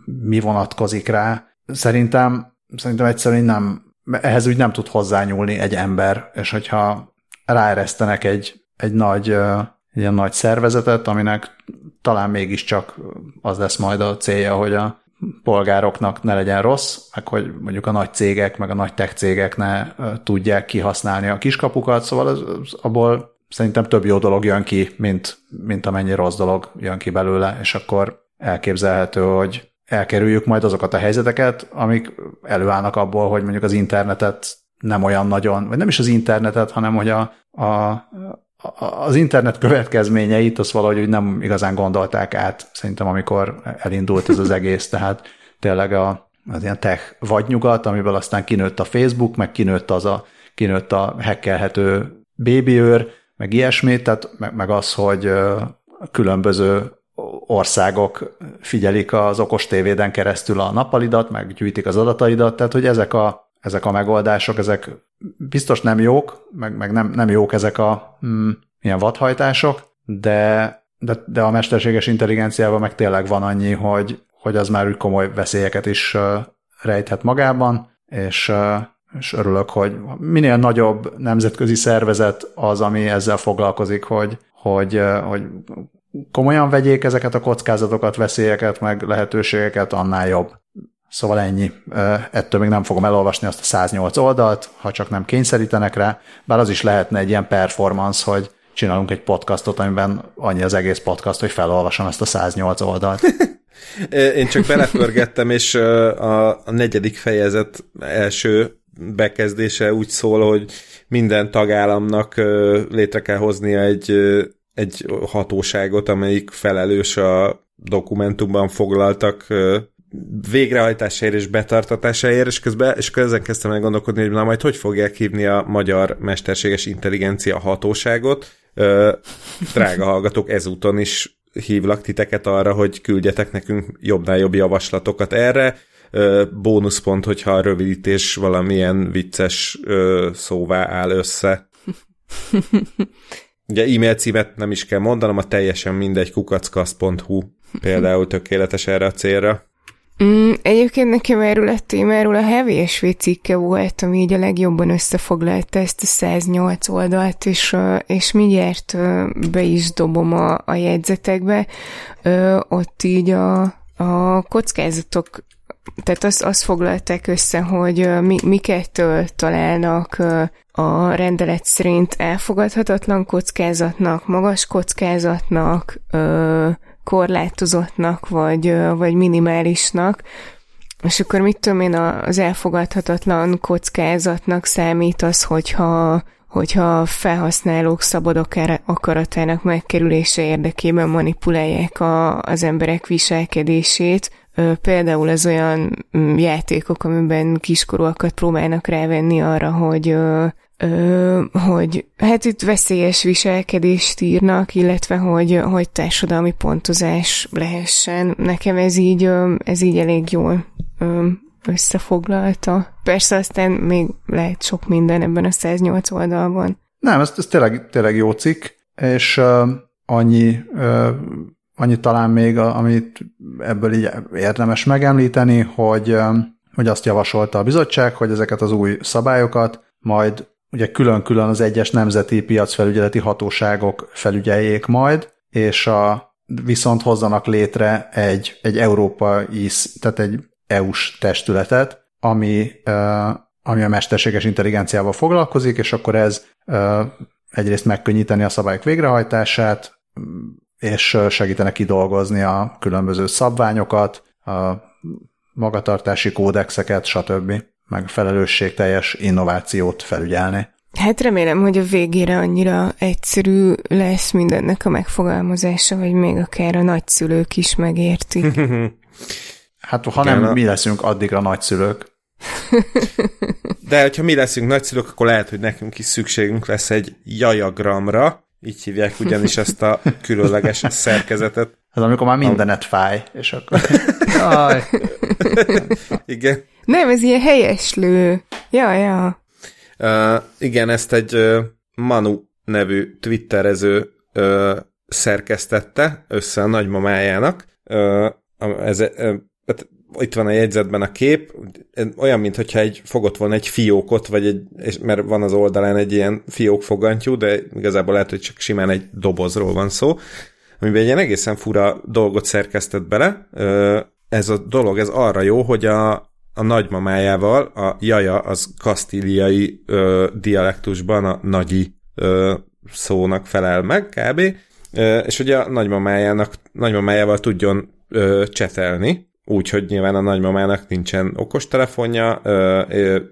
mi vonatkozik rá. Szerintem, szerintem egyszerűen nem, ehhez úgy nem tud hozzányúlni egy ember, és hogyha ráeresztenek egy, egy nagy, egy ilyen nagy szervezetet, aminek talán mégiscsak az lesz majd a célja, hogy a polgároknak ne legyen rossz, meg hogy mondjuk a nagy cégek, meg a nagy tech cégek ne tudják kihasználni a kiskapukat, szóval az, az abból szerintem több jó dolog jön ki, mint, mint amennyi rossz dolog jön ki belőle, és akkor elképzelhető, hogy elkerüljük majd azokat a helyzeteket, amik előállnak abból, hogy mondjuk az internetet nem olyan nagyon, vagy nem is az internetet, hanem hogy a, a, az internet következményeit azt valahogy hogy nem igazán gondolták át, szerintem amikor elindult ez az egész, tehát tényleg a, az ilyen tech vadnyugat, amiből aztán kinőtt a Facebook, meg kinőtt az a, kinőtt a hackelhető bébiőr, meg ilyesmi, tehát meg, meg az, hogy különböző országok figyelik az okos tévéden keresztül a nappalidat, meg gyűjtik az adataidat, tehát hogy ezek a, ezek a megoldások, ezek biztos nem jók, meg, meg nem, nem jók ezek a mm, ilyen vadhajtások, de, de, de a mesterséges intelligenciával meg tényleg van annyi, hogy, hogy az már úgy komoly veszélyeket is rejthet magában, és és örülök, hogy minél nagyobb nemzetközi szervezet az, ami ezzel foglalkozik, hogy, hogy, hogy komolyan vegyék ezeket a kockázatokat, veszélyeket, meg lehetőségeket, annál jobb. Szóval ennyi. Ettől még nem fogom elolvasni azt a 108 oldalt, ha csak nem kényszerítenek rá, bár az is lehetne egy ilyen performance, hogy csinálunk egy podcastot, amiben annyi az egész podcast, hogy felolvasom ezt a 108 oldalt. Én csak belepörgettem, és a, a negyedik fejezet első bekezdése úgy szól, hogy minden tagállamnak létre kell hoznia egy, egy hatóságot, amelyik felelős a dokumentumban foglaltak végrehajtásáért és betartatásáért, és közben, és közben kezdtem el gondolkodni, hogy na majd hogy fogják hívni a magyar mesterséges intelligencia hatóságot. Drága hallgatók, ezúton is hívlak titeket arra, hogy küldjetek nekünk jobbnál jobb javaslatokat erre. Bónuszpont, hogyha a rövidítés valamilyen vicces szóvá áll össze. Ugye e-mail címet nem is kell mondanom, a teljesen mindegy kukackaszt.hu például tökéletes erre a célra. Mm, egyébként nekem erről a témáról a Heavy cikke volt, ami így a legjobban összefoglalta ezt a 108 oldalt, és, és mindjárt be is dobom a, a jegyzetekbe. Ott így a, a kockázatok tehát azt, azt foglalták össze, hogy mi, miket találnak a rendelet szerint elfogadhatatlan kockázatnak, magas kockázatnak, korlátozottnak, vagy, vagy minimálisnak, és akkor mit tudom én, az elfogadhatatlan kockázatnak számít az, hogyha hogyha felhasználók szabad akaratának megkerülése érdekében manipulálják a, az emberek viselkedését. Például az olyan mm, játékok, amiben kiskorúakat próbálnak rávenni arra, hogy Ö, hogy hát itt veszélyes viselkedést írnak, illetve hogy, hogy társadalmi pontozás lehessen. Nekem ez így, ez így elég jól összefoglalta. Persze aztán még lehet sok minden ebben a 108 oldalban. Nem, ez, ez tényleg, tényleg jó cikk, és uh, annyi, uh, annyi talán még, amit ebből így érdemes megemlíteni, hogy, uh, hogy azt javasolta a bizottság, hogy ezeket az új szabályokat majd ugye külön-külön az egyes nemzeti piacfelügyeleti hatóságok felügyeljék majd, és a, viszont hozzanak létre egy, egy európai, tehát egy EU-s testületet, ami, ami a mesterséges intelligenciával foglalkozik, és akkor ez egyrészt megkönnyíteni a szabályok végrehajtását, és segítene kidolgozni a különböző szabványokat, a magatartási kódexeket, stb meg felelősségteljes innovációt felügyelni. Hát remélem, hogy a végére annyira egyszerű lesz mindennek a megfogalmazása, hogy még akár a nagyszülők is megértik. hát ha nem mi leszünk addigra nagyszülők. De hogyha mi leszünk nagyszülők, akkor lehet, hogy nekünk is szükségünk lesz egy jajagramra, így hívják ugyanis ezt a különleges szerkezetet. Ez amikor már mindenet fáj, és akkor... Igen. Nem, ez ilyen helyeslő. Ja, ja. Uh, igen, ezt egy uh, Manu nevű twitterező uh, szerkesztette össze a nagymamájának. Uh, ez, uh, itt van a jegyzetben a kép, olyan, mintha egy fogott volna egy fiókot, vagy egy, és, mert van az oldalán egy ilyen fiók fogantyú, de igazából lehet, hogy csak simán egy dobozról van szó, amiben egy ilyen egészen fura dolgot szerkesztett bele. Ez a dolog, ez arra jó, hogy a, a nagymamájával, a jaja az kasztíliai ö, dialektusban a nagyi ö, szónak felel meg, kb. Ö, és ugye a nagymamájának, nagymamájával tudjon ö, csetelni, úgyhogy nyilván a nagymamának nincsen okostelefonja,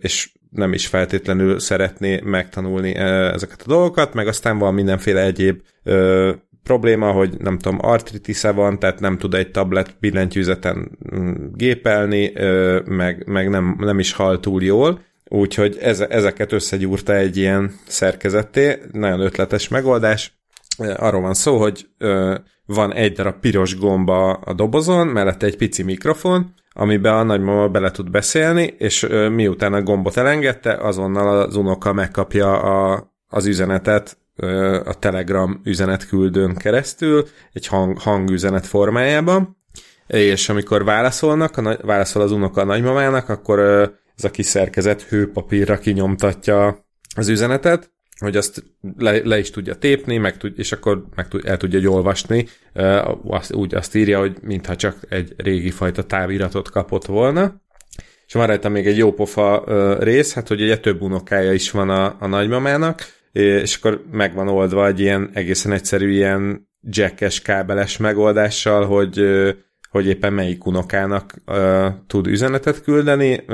és nem is feltétlenül szeretné megtanulni ezeket a dolgokat, meg aztán van mindenféle egyéb probléma, hogy nem tudom, artritisze van, tehát nem tud egy tablet billentyűzeten mm, gépelni, meg, meg nem, nem is hal túl jól, úgyhogy ez, ezeket összegyúrta egy ilyen szerkezetté, nagyon ötletes megoldás. Arról van szó, hogy van egy darab piros gomba a dobozon, mellette egy pici mikrofon, amiben a nagymama bele tud beszélni, és miután a gombot elengedte, azonnal az unoka megkapja a, az üzenetet a Telegram üzenetküldőn keresztül, egy hang, hangüzenet formájában, és amikor válaszolnak, a, válaszol az unoka a nagymamának, akkor ez a kis hőpapírra kinyomtatja az üzenetet, hogy azt le, le is tudja tépni, meg tud, és akkor meg tud, el tudja olvasni. Azt, úgy azt írja, hogy mintha csak egy régi fajta táviratot kapott volna. És van rajta még egy jó pofa rész, hát hogy ugye több unokája is van a, a nagymamának, és akkor meg van oldva egy ilyen egészen egyszerű ilyen jackes kábeles megoldással, hogy hogy éppen melyik unokának tud üzenetet küldeni.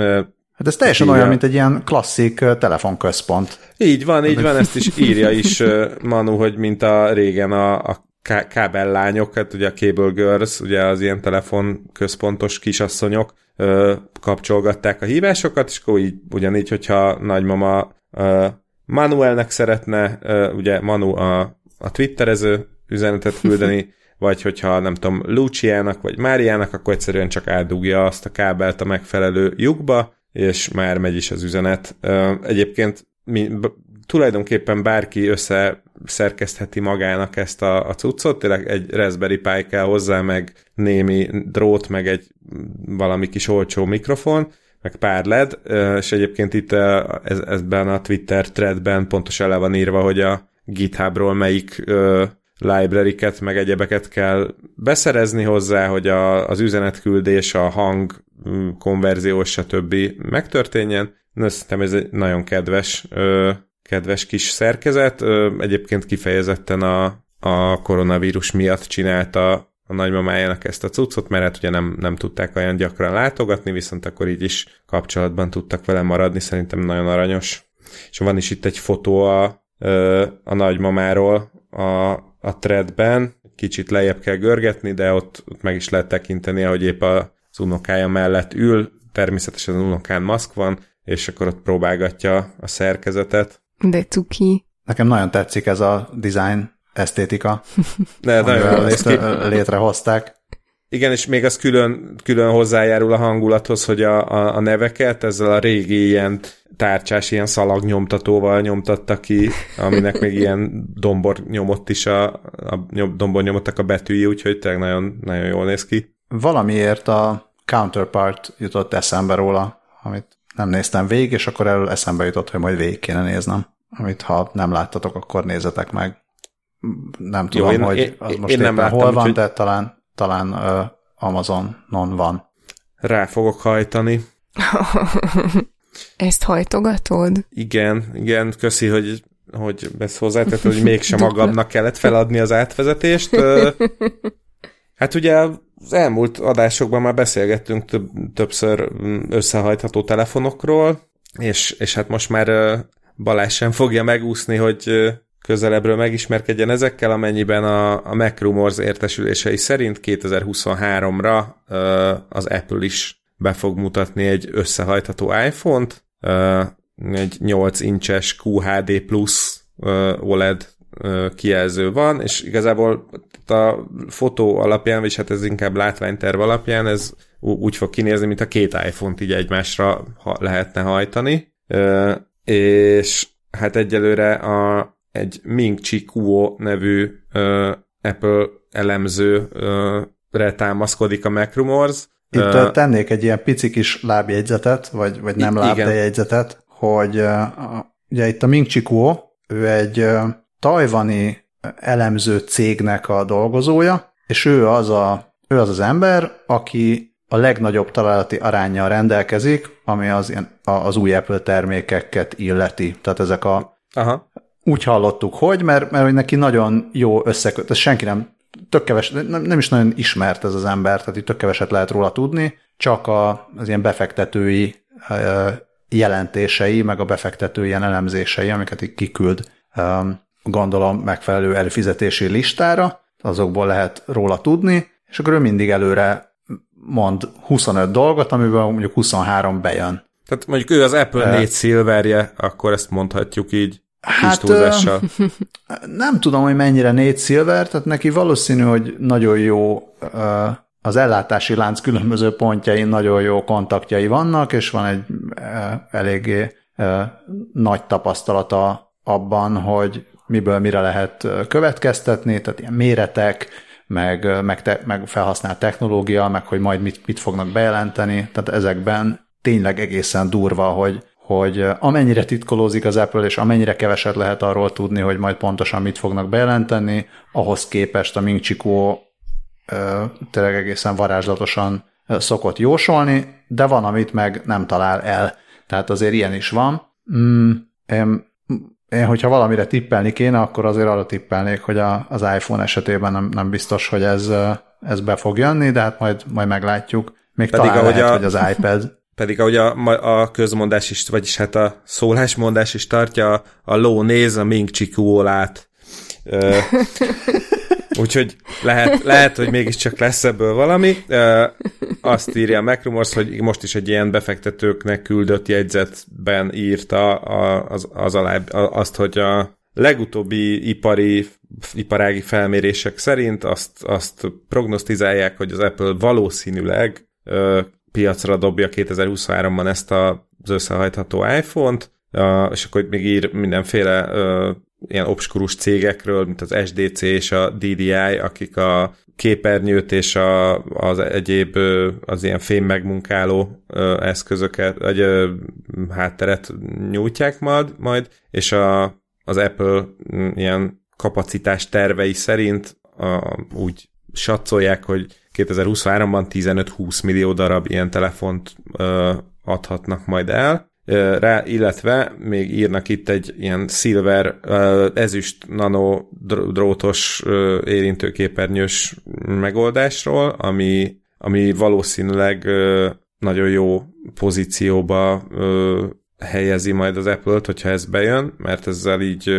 Hát ez teljesen olyan, mint egy ilyen klasszik telefonközpont. Így van, így van, ezt is írja is Manu, hogy mint a régen a, a kábellányok, hát ugye a cable girls, ugye az ilyen telefonközpontos kisasszonyok ö, kapcsolgatták a hívásokat, és akkor így ugyanígy, hogyha nagymama ö, Manuelnek szeretne, ö, ugye Manu a, a twitterező üzenetet küldeni, vagy hogyha nem tudom, Luciának vagy Máriának, akkor egyszerűen csak átdugja azt a kábelt a megfelelő lyukba, és már megy is az üzenet. Egyébként mi, tulajdonképpen bárki összeszerkesztheti magának ezt a, a cuccot, tényleg egy Raspberry Pi kell hozzá, meg némi drót, meg egy valami kis olcsó mikrofon, meg pár LED, és egyébként itt ez, ezben a Twitter threadben pontosan le van írva, hogy a GitHubról melyik library-ket, meg egyebeket kell beszerezni hozzá, hogy a, az üzenetküldés, a hang konverzió, stb. megtörténjen. Na, szerintem ez egy nagyon kedves, ö, kedves kis szerkezet. Ö, egyébként kifejezetten a, a koronavírus miatt csinálta a nagymamájának ezt a cuccot, mert hát ugye nem, nem tudták olyan gyakran látogatni, viszont akkor így is kapcsolatban tudtak vele maradni, szerintem nagyon aranyos. És van is itt egy fotó a, a nagymamáról, a, a threadben, kicsit lejjebb kell görgetni, de ott, ott meg is lehet tekinteni, hogy épp az unokája mellett ül, természetesen az unokán maszk van, és akkor ott próbálgatja a szerkezetet. De cuki. Nekem nagyon tetszik ez a design esztétika, de nagyon ezt létrehozták. Igen, és még az külön, külön hozzájárul a hangulatos, hogy a, a, a neveket ezzel a régi ilyen tárcsás, ilyen szalagnyomtatóval nyomtatta ki, aminek még ilyen dombor nyomott is a, a dombor nyomottak a betűi, úgyhogy tényleg nagyon, nagyon jól néz ki. Valamiért a Counterpart jutott eszembe róla, amit nem néztem végig, és akkor erről eszembe jutott, hogy majd végig kéne néznem. Amit ha nem láttatok, akkor nézzetek meg. Nem tudom, Jó, én, hogy az én, most én nem láttam, hol van, úgy, de talán talán uh, Amazonon van. Rá fogok hajtani. Ezt hajtogatod? Igen, igen, köszi, hogy, hogy ezt hozzátett, hogy mégsem magamnak kellett feladni az átvezetést. Hát ugye az elmúlt adásokban már beszélgettünk több, többször összehajtható telefonokról, és, és hát most már Balázs sem fogja megúszni, hogy közelebbről megismerkedjen ezekkel, amennyiben a, a Mac Rumors értesülései szerint 2023-ra az Apple is be fog mutatni egy összehajtható iPhone-t, egy 8 incses QHD Plus OLED kijelző van, és igazából a fotó alapján, vagy hát ez inkább látványterv alapján, ez úgy fog kinézni, mint a két iPhone-t így egymásra lehetne hajtani, és hát egyelőre a, egy Ming Chi Kuo nevű Apple elemzőre támaszkodik a Mac Rumors. Itt uh, tennék egy ilyen pici kis lábjegyzetet, vagy, vagy nem lábjegyzetet, hogy uh, ugye itt a Ming Chi Kuo, ő egy tajvani elemző cégnek a dolgozója, és ő az, a, ő az az ember, aki a legnagyobb találati arányjal rendelkezik, ami az, az új Apple termékeket illeti. Tehát ezek a Aha úgy hallottuk, hogy, mert, mert hogy neki nagyon jó összeköt, ez senki nem, tök keves, nem, nem is nagyon ismert ez az ember, tehát itt tök keveset lehet róla tudni, csak a, az ilyen befektetői jelentései, meg a befektetői ilyen elemzései, amiket így kiküld, gondolom megfelelő előfizetési listára, azokból lehet róla tudni, és akkor ő mindig előre mond 25 dolgot, amiből mondjuk 23 bejön. Tehát mondjuk ő az Apple 4 szilverje, akkor ezt mondhatjuk így. Hát, túlzással. nem tudom, hogy mennyire négy szilver, tehát neki valószínű, hogy nagyon jó az ellátási lánc különböző pontjain nagyon jó kontaktjai vannak, és van egy eléggé nagy tapasztalata abban, hogy miből mire lehet következtetni, tehát ilyen méretek, meg, meg, te, meg felhasznált technológia, meg hogy majd mit, mit fognak bejelenteni, tehát ezekben tényleg egészen durva, hogy hogy amennyire titkolózik az Apple, és amennyire keveset lehet arról tudni, hogy majd pontosan mit fognak bejelenteni, ahhoz képest a Ming Chi Kuo tényleg egészen varázslatosan szokott jósolni, de van, amit meg nem talál el. Tehát azért ilyen is van. Mm, én, hogyha valamire tippelni kéne, akkor azért arra tippelnék, hogy a, az iPhone esetében nem, nem biztos, hogy ez, ez be fog jönni, de hát majd, majd meglátjuk. Még Pedig talán ahogy lehet, a... hogy az iPad. Pedig ahogy a, a közmondás is, vagyis hát a szólásmondás is tartja, a ló néz, a mink csikúolát. Úgyhogy lehet, lehet, hogy mégiscsak lesz ebből valami. Azt írja Macrumors, hogy most is egy ilyen befektetőknek küldött jegyzetben írta az, az alá, azt, hogy a legutóbbi ipari, iparági felmérések szerint azt, azt prognosztizálják, hogy az Apple valószínűleg piacra dobja 2023-ban ezt az összehajtható iPhone-t, és akkor még ír mindenféle ilyen obskurus cégekről, mint az SDC és a DDI, akik a képernyőt és a, az egyéb az ilyen fém megmunkáló eszközöket, vagy hátteret nyújtják majd, majd és a, az Apple ilyen kapacitás tervei szerint a, úgy satszolják, hogy 2023-ban 15-20 millió darab ilyen telefont ö, adhatnak majd el, rá, illetve még írnak itt egy ilyen silver ezüst nano drótos érintőképernyős megoldásról, ami, ami valószínűleg nagyon jó pozícióba helyezi majd az Apple-t, hogyha ez bejön, mert ezzel így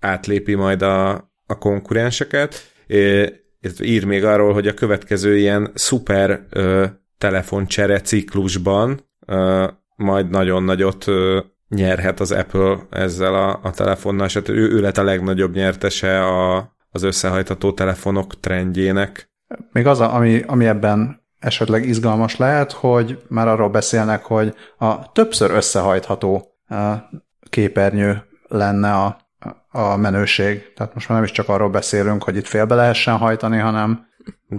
átlépi majd a, a konkurenseket. Ír még arról, hogy a következő ilyen szuper telefoncsere ciklusban majd nagyon nagyot nyerhet az Apple ezzel a, a telefonnal, és hát ő, ő lett a legnagyobb nyertese a, az összehajtató telefonok trendjének. Még az, ami, ami ebben esetleg izgalmas lehet, hogy már arról beszélnek, hogy a többször összehajtható képernyő lenne a, a menőség. Tehát most már nem is csak arról beszélünk, hogy itt félbe lehessen hajtani, hanem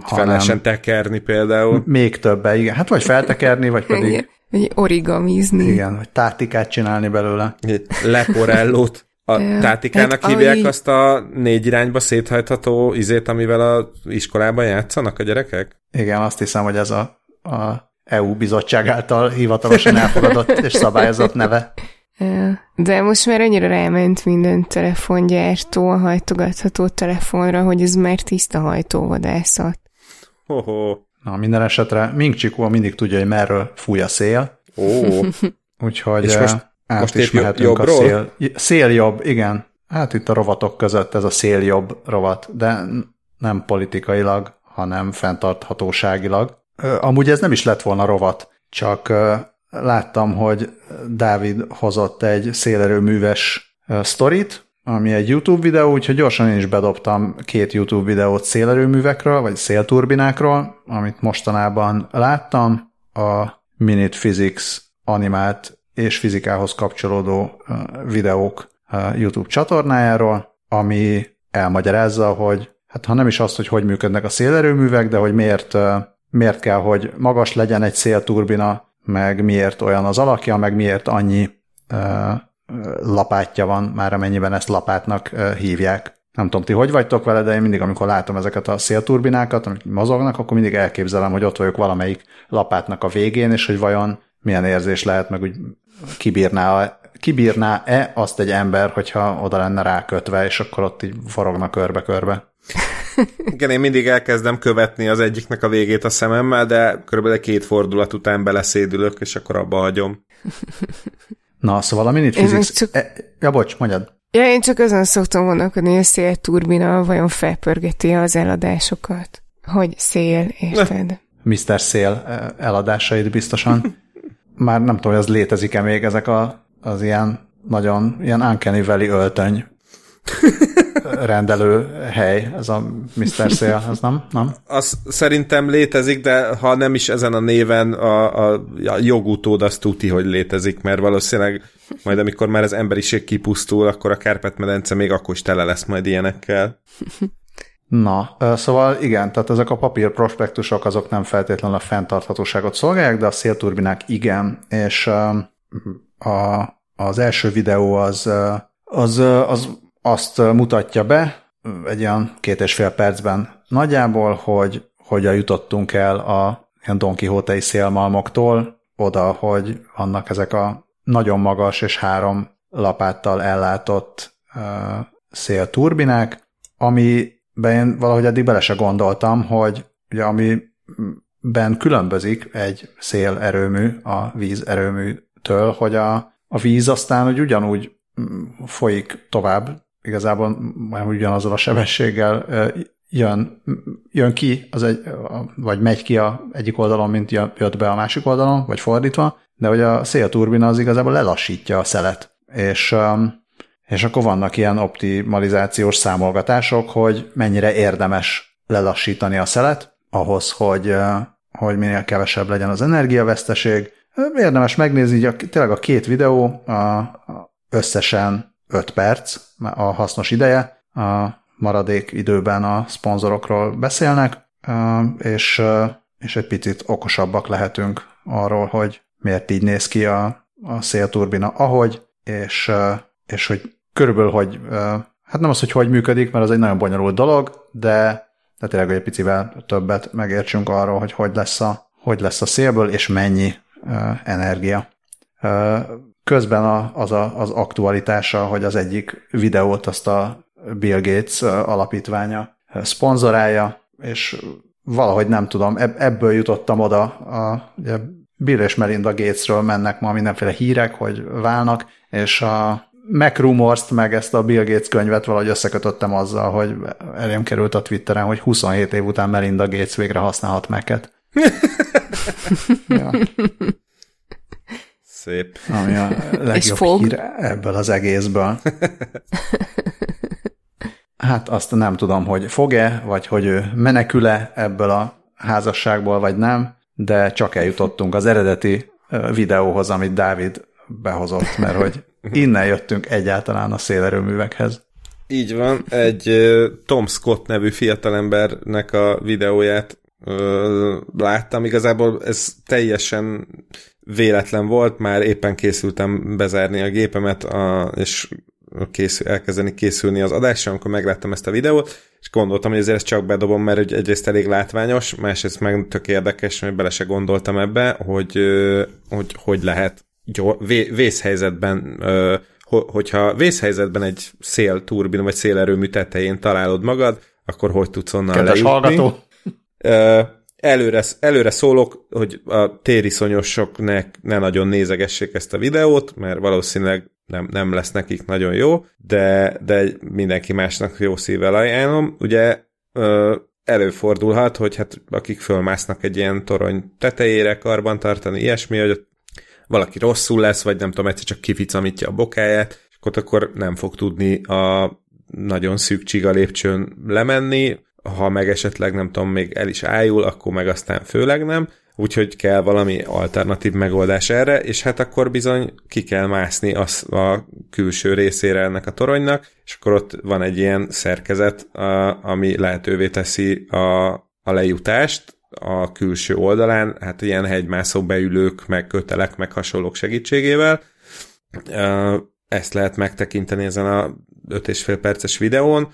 fel lehessen tekerni például. Még többe, igen. Hát vagy feltekerni, vagy pedig vagy origamizni. Igen, vagy tátikát csinálni belőle. Leporellót. A tátikának hát, hívják ahogy... azt a négy irányba széthajtható izét, amivel a iskolában játszanak a gyerekek? Igen, azt hiszem, hogy ez a, a EU bizottság által hivatalosan elfogadott és szabályozott neve. De most már annyira ráment minden telefongyártó a hajtogatható telefonra, hogy ez már tiszta hajtóvadászat. Ho-ho. Na, minden esetre Ming Chiku mindig tudja, hogy merről fúj a szél. Ó. Úgyhogy És most, most is mehetünk a szél. Szél jobb, igen. Hát itt a rovatok között ez a szél jobb rovat, de nem politikailag, hanem fenntarthatóságilag. Amúgy ez nem is lett volna rovat, csak láttam, hogy Dávid hozott egy szélerőműves sztorit, ami egy YouTube videó, úgyhogy gyorsan én is bedobtam két YouTube videót szélerőművekről, vagy szélturbinákról, amit mostanában láttam, a Minute Physics animált és fizikához kapcsolódó videók YouTube csatornájáról, ami elmagyarázza, hogy hát ha nem is azt, hogy hogy működnek a szélerőművek, de hogy miért, miért kell, hogy magas legyen egy szélturbina, meg miért olyan az alakja, meg miért annyi lapátja van, már amennyiben ezt lapátnak hívják. Nem tudom, ti hogy vagytok vele, de én mindig, amikor látom ezeket a szélturbinákat, amik mozognak, akkor mindig elképzelem, hogy ott vagyok valamelyik lapátnak a végén, és hogy vajon milyen érzés lehet, meg úgy kibírná, kibírná-e azt egy ember, hogyha oda lenne rákötve, és akkor ott így forogna körbe-körbe. Igen, én mindig elkezdem követni az egyiknek a végét a szememmel, de körülbelül két fordulat után beleszédülök, és akkor abba hagyom. Na, szóval a Minute Physics... Csak... E, ja, bocs, mondjad. Ja, én csak azon szoktam gondolkodni, hogy a szélturbina vajon felpörgeti az eladásokat. Hogy szél, érted? Mr. Szél e, eladásait biztosan. Már nem tudom, hogy az létezik-e még ezek a, az ilyen nagyon ilyen Uncanny Valley öltöny rendelő hely, ez a Mr. Szél, ez nem? nem? Az szerintem létezik, de ha nem is ezen a néven, a, a, a jogutód azt tuti, hogy létezik, mert valószínűleg majd amikor már az emberiség kipusztul, akkor a Kárpát-medence még akkor is tele lesz majd ilyenekkel. Na, szóval igen, tehát ezek a papír prospektusok azok nem feltétlenül a fenntarthatóságot szolgálják, de a szélturbinák igen, és a, az első videó az, az, az azt mutatja be egy olyan két és fél percben nagyjából, hogy hogyan jutottunk el a ilyen Don Quixote-i szélmalmoktól oda, hogy vannak ezek a nagyon magas és három lapáttal ellátott szélturbinák, amiben én valahogy eddig bele se gondoltam, hogy ugye amiben különbözik egy szélerőmű a vízerőműtől, hogy a, a víz aztán hogy ugyanúgy mm, folyik tovább, igazából majd ugyanazzal a sebességgel jön, jön ki, az egy, vagy megy ki a egyik oldalon, mint jött be a másik oldalon, vagy fordítva, de hogy a szélturbina az igazából lelassítja a szelet. És, és akkor vannak ilyen optimalizációs számolgatások, hogy mennyire érdemes lelassítani a szelet, ahhoz, hogy, hogy minél kevesebb legyen az energiaveszteség. Érdemes megnézni, hogy a, tényleg a két videó összesen 5 perc a hasznos ideje, a maradék időben a szponzorokról beszélnek, és, és egy picit okosabbak lehetünk arról, hogy miért így néz ki a, a szélturbina ahogy, és, és hogy körülbelül, hogy hát nem az, hogy hogy működik, mert az egy nagyon bonyolult dolog, de, de tényleg, egy picivel többet megértsünk arról, hogy hogy lesz a, hogy lesz a szélből, és mennyi energia. Közben a, az a, az aktualitása, hogy az egyik videót azt a Bill Gates alapítványa szponzorálja, és valahogy nem tudom, ebből jutottam oda, a, ugye Bill és Melinda Gatesről mennek ma mindenféle hírek, hogy válnak, és a Mac Rumors-t, meg ezt a Bill Gates könyvet valahogy összekötöttem azzal, hogy elém került a Twitteren, hogy 27 év után Melinda Gates végre használhat Mac-et. ja. Szép. Ami a legjobb fog. hír ebből az egészből. Hát azt nem tudom, hogy fog-e, vagy hogy ő menekül-e ebből a házasságból, vagy nem, de csak eljutottunk az eredeti videóhoz, amit Dávid behozott, mert hogy innen jöttünk egyáltalán a szélerőművekhez. Így van, egy Tom Scott nevű fiatalembernek a videóját ö, láttam. Igazából ez teljesen véletlen volt, már éppen készültem bezárni a gépemet, a, és készül, elkezdeni készülni az adásra, amikor megláttam ezt a videót, és gondoltam, hogy ezért ezt csak bedobom, mert egyrészt elég látványos, másrészt meg tök érdekes, mert bele se gondoltam ebbe, hogy hogy, hogy lehet gyor, vészhelyzetben hogyha vészhelyzetben egy szélturbin vagy szélerőmű tetején találod magad, akkor hogy tudsz onnan Kedves lejutni? hallgató! Előre, előre szólok, hogy a tériszonyosok ne, nagyon nézegessék ezt a videót, mert valószínűleg nem, nem lesz nekik nagyon jó, de, de mindenki másnak jó szívvel ajánlom. Ugye előfordulhat, hogy hát akik fölmásznak egy ilyen torony tetejére karban tartani, ilyesmi, hogy valaki rosszul lesz, vagy nem tudom, egyszer csak kificamítja a bokáját, és akkor nem fog tudni a nagyon szűk csiga lépcsőn lemenni, ha meg esetleg nem tudom, még el is ájul, akkor meg aztán főleg nem, úgyhogy kell valami alternatív megoldás erre, és hát akkor bizony ki kell mászni az a külső részére ennek a toronynak, és akkor ott van egy ilyen szerkezet, ami lehetővé teszi a, a lejutást a külső oldalán, hát ilyen hegymászó beülők, meg kötelek, meg hasonlók segítségével. Ezt lehet megtekinteni ezen a 5,5 perces videón.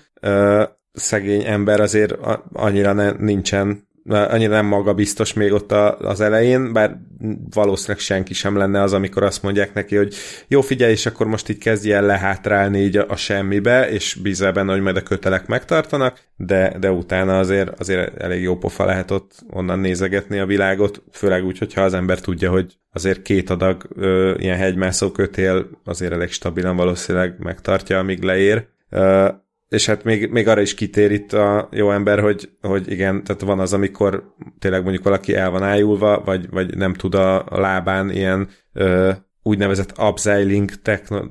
Szegény ember azért annyira ne, nincsen annyira nem magabiztos még ott a, az elején, bár valószínűleg senki sem lenne az, amikor azt mondják neki, hogy jó, figyelj, és akkor most így kezdj el lehátrálni így a, a semmibe, és bízzel benne, hogy majd a kötelek megtartanak, de, de utána azért, azért elég jó pofa lehet ott onnan nézegetni a világot, főleg úgy, hogyha az ember tudja, hogy azért két adag ö, ilyen hegymászó kötél azért elég stabilan valószínűleg megtartja, amíg leér. És hát még, még arra is kitér itt a jó ember, hogy, hogy igen, tehát van az, amikor tényleg mondjuk valaki el van ájulva, vagy, vagy nem tud a, lábán ilyen ö, úgynevezett upseiling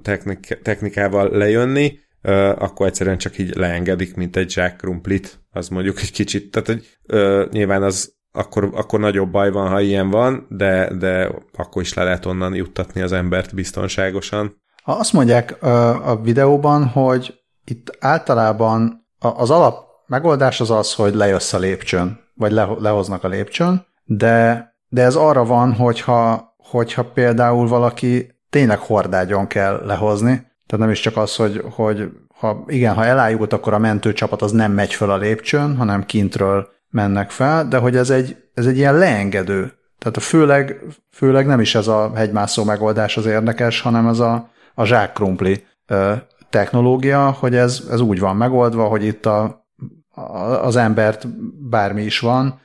technik, technikával lejönni, ö, akkor egyszerűen csak így leengedik, mint egy Jack Krumplit, az mondjuk egy kicsit, tehát hogy ö, nyilván az akkor, akkor nagyobb baj van, ha ilyen van, de, de akkor is le lehet onnan juttatni az embert biztonságosan. Azt mondják a videóban, hogy itt általában az alap megoldás az az, hogy lejössz a lépcsőn, vagy le, lehoznak a lépcsőn, de, de ez arra van, hogyha, hogyha például valaki tényleg hordágyon kell lehozni, tehát nem is csak az, hogy, hogy ha, igen, ha elájult, akkor a mentőcsapat az nem megy föl a lépcsőn, hanem kintről mennek fel, de hogy ez egy, ez egy ilyen leengedő. Tehát a főleg, főleg nem is ez a hegymászó megoldás az érdekes, hanem ez a a zsákkrumpli technológia, hogy ez, ez úgy van megoldva, hogy itt a, a, az embert bármi is van,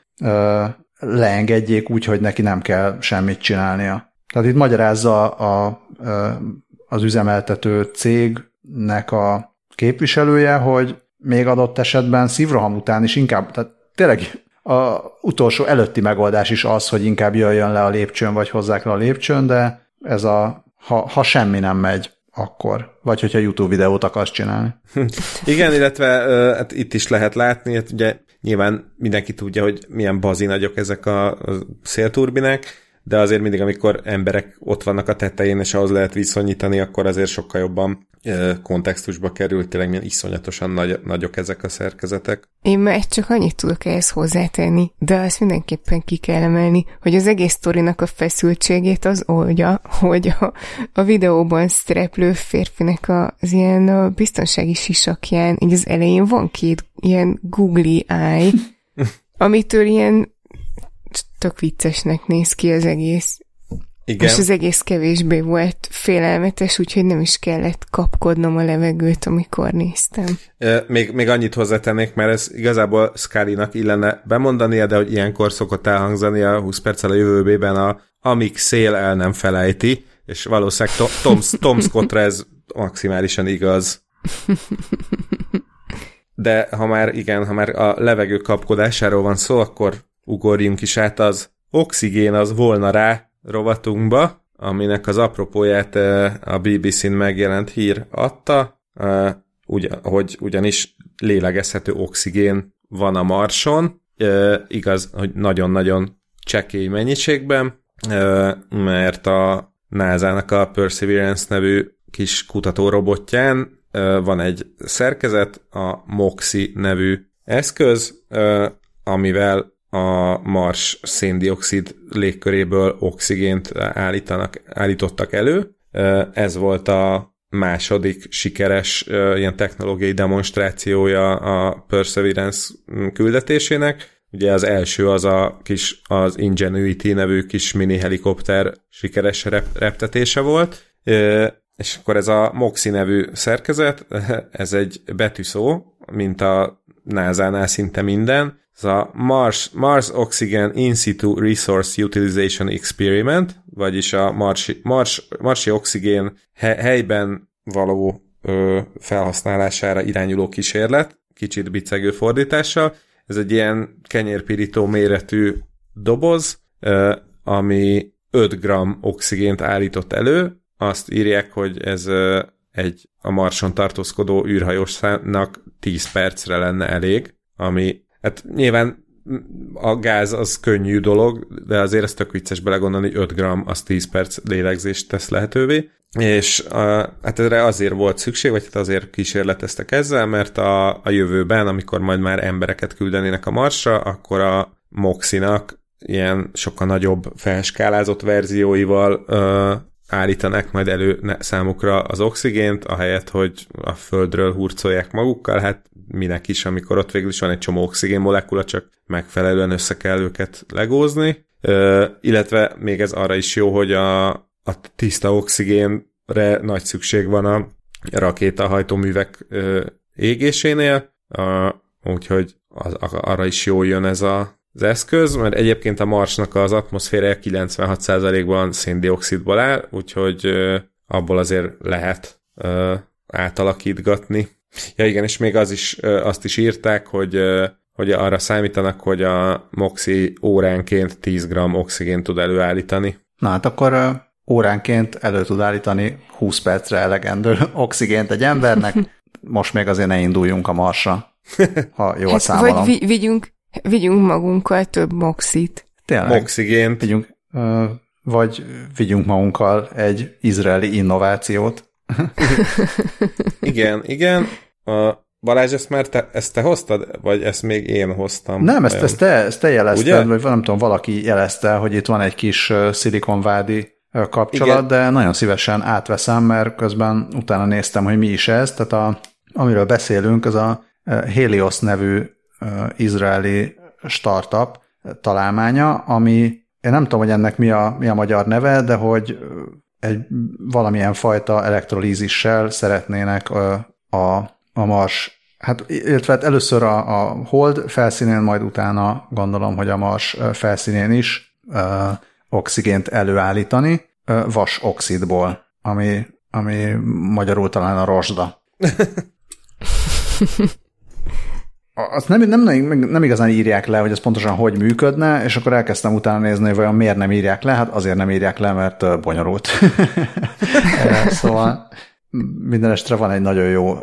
leengedjék úgy, hogy neki nem kell semmit csinálnia. Tehát itt magyarázza a, a, az üzemeltető cégnek a képviselője, hogy még adott esetben szívroham után is inkább, tehát tényleg a utolsó előtti megoldás is az, hogy inkább jöjjön le a lépcsőn, vagy hozzák le a lépcsőn, de ez a, ha, ha semmi nem megy, akkor. Vagy hogyha YouTube videót akarsz csinálni. Igen, illetve hát itt is lehet látni, hát ugye nyilván mindenki tudja, hogy milyen bazi nagyok ezek a, szélturbinek, de azért mindig, amikor emberek ott vannak a tetején, és ahhoz lehet viszonyítani, akkor azért sokkal jobban kontextusba került, tényleg milyen iszonyatosan nagy, nagyok ezek a szerkezetek. Én már csak annyit tudok ehhez hozzátenni, de azt mindenképpen ki kell emelni, hogy az egész sztorinak a feszültségét az oldja, hogy a, a videóban szereplő férfinek az ilyen a biztonsági sisakján, így az elején van két ilyen googly eye, amitől ilyen tök viccesnek néz ki az egész. Igen. És az egész kevésbé volt félelmetes, úgyhogy nem is kellett kapkodnom a levegőt, amikor néztem. Még, még annyit hozzátennék, mert ez igazából Scully-nak illene bemondania, de hogy ilyenkor szokott elhangzani a 20 perccel a jövőbében a amíg szél el nem felejti, és valószínűleg Tom, Tom, Tom Scottra ez maximálisan igaz. De ha már, igen, ha már a levegő kapkodásáról van szó, akkor ugorjunk is át az oxigén az volna rá rovatunkba, aminek az apropóját a BBC-n megjelent hír adta, hogy ugyanis lélegezhető oxigén van a Marson, igaz, hogy nagyon-nagyon csekély mennyiségben, mert a NASA-nak a Perseverance nevű kis kutatórobotján van egy szerkezet, a MOXI nevű eszköz, amivel a Mars széndiokszid légköréből oxigént állítanak, állítottak elő. Ez volt a második sikeres ilyen technológiai demonstrációja a Perseverance küldetésének. Ugye az első az a kis, az Ingenuity nevű kis mini helikopter sikeres rep- reptetése volt, és akkor ez a MOXI nevű szerkezet, ez egy betűszó, mint a NASA-nál szinte minden, ez a Mars, Mars Oxygen In Situ Resource Utilization Experiment, vagyis a Marsi, Mars, Marsi oxigén helyben való ö, felhasználására irányuló kísérlet, kicsit bicegő fordítással. Ez egy ilyen kenyérpirító méretű doboz, ö, ami 5 g oxigént állított elő. Azt írják, hogy ez egy a Marson tartózkodó űrhajósnak 10 percre lenne elég, ami Hát nyilván a gáz az könnyű dolog, de azért ez tök vicces belegondolni, hogy 5 gram az 10 perc lélegzést tesz lehetővé, és a, hát erre azért volt szükség, vagy hát azért kísérleteztek ezzel, mert a, a jövőben, amikor majd már embereket küldenének a Marsra, akkor a Moxinak ilyen sokkal nagyobb felskálázott verzióival ö, állítanak majd elő számukra az oxigént, ahelyett, hogy a földről hurcolják magukkal, hát minek is, amikor ott végül is van egy csomó oxigén molekula, csak megfelelően össze kell őket legózni, Ö, illetve még ez arra is jó, hogy a, a tiszta oxigénre nagy szükség van a rakétahajtóművek ö, égésénél, a, úgyhogy az, arra is jól jön ez a, az eszköz, mert egyébként a Marsnak az atmoszférája 96%-ban széndiokszidból áll, úgyhogy abból azért lehet átalakítgatni. Ja igen, és még az is, azt is írták, hogy hogy arra számítanak, hogy a Moxi óránként 10 g oxigént tud előállítani. Na hát akkor óránként elő tud állítani 20 percre elegendő oxigént egy embernek. Most még azért ne induljunk a marsra, ha jól hát, számolom. Vagy vi- vigyünk, vigyünk magunkkal több moxit. Tényleg. Moxigént. Vigyünk, vagy vigyünk magunkkal egy izraeli innovációt. igen, igen. A Balázs, ezt már te, ezt te hoztad, vagy ezt még én hoztam? Nem, ezt, ezt, te, ezt te jelezted, Ugye? vagy nem tudom, valaki jelezte, hogy itt van egy kis szilikonvádi kapcsolat, Igen. de nagyon szívesen átveszem, mert közben utána néztem, hogy mi is ez. Tehát a, amiről beszélünk, az a Helios nevű izraeli startup találmánya, ami én nem tudom, hogy ennek mi a, mi a magyar neve, de hogy egy valamilyen fajta elektrolízissel szeretnének a, a, Mars, hát illetve hát először a, a Hold felszínén, majd utána gondolom, hogy a Mars felszínén is ö, oxigént előállítani ö, vas oxidból, ami, ami magyarul talán a rozsda. azt nem, nem, nem, nem igazán írják le, hogy ez pontosan hogy működne, és akkor elkezdtem utána nézni, hogy vajon miért nem írják le. Hát azért nem írják le, mert bonyolult. szóval minden estre van egy nagyon jó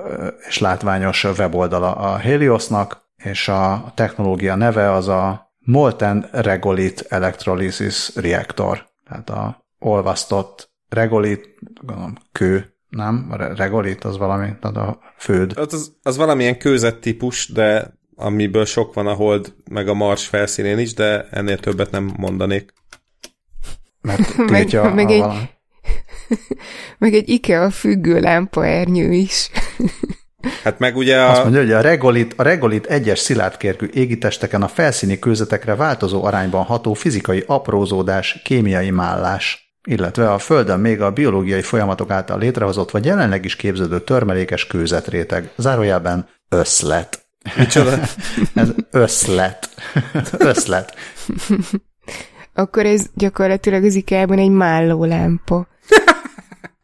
és látványos weboldala a Heliosnak, és a technológia neve az a Molten Regolith Electrolysis Reactor. Tehát a olvasztott regolit, gondolom, kő nem? A regolit az valami, tehát a főd. Hát az, az valamilyen kőzet típus, de amiből sok van a hold, meg a mars felszínén is, de ennél többet nem mondanék. Mert meg, a, meg, a egy, meg egy IKEA függő lámpaernyő is. Hát meg ugye a... Azt mondja, hogy a regolit, a regolit egyes szilárdkérkű égitesteken a felszíni kőzetekre változó arányban ható fizikai aprózódás, kémiai mállás illetve a Földön még a biológiai folyamatok által létrehozott vagy jelenleg is képződő törmelékes kőzetréteg, zárójelben összlet. Micsoda? ez összlet. összlet. Akkor ez gyakorlatilag az ikea egy málló lámpa.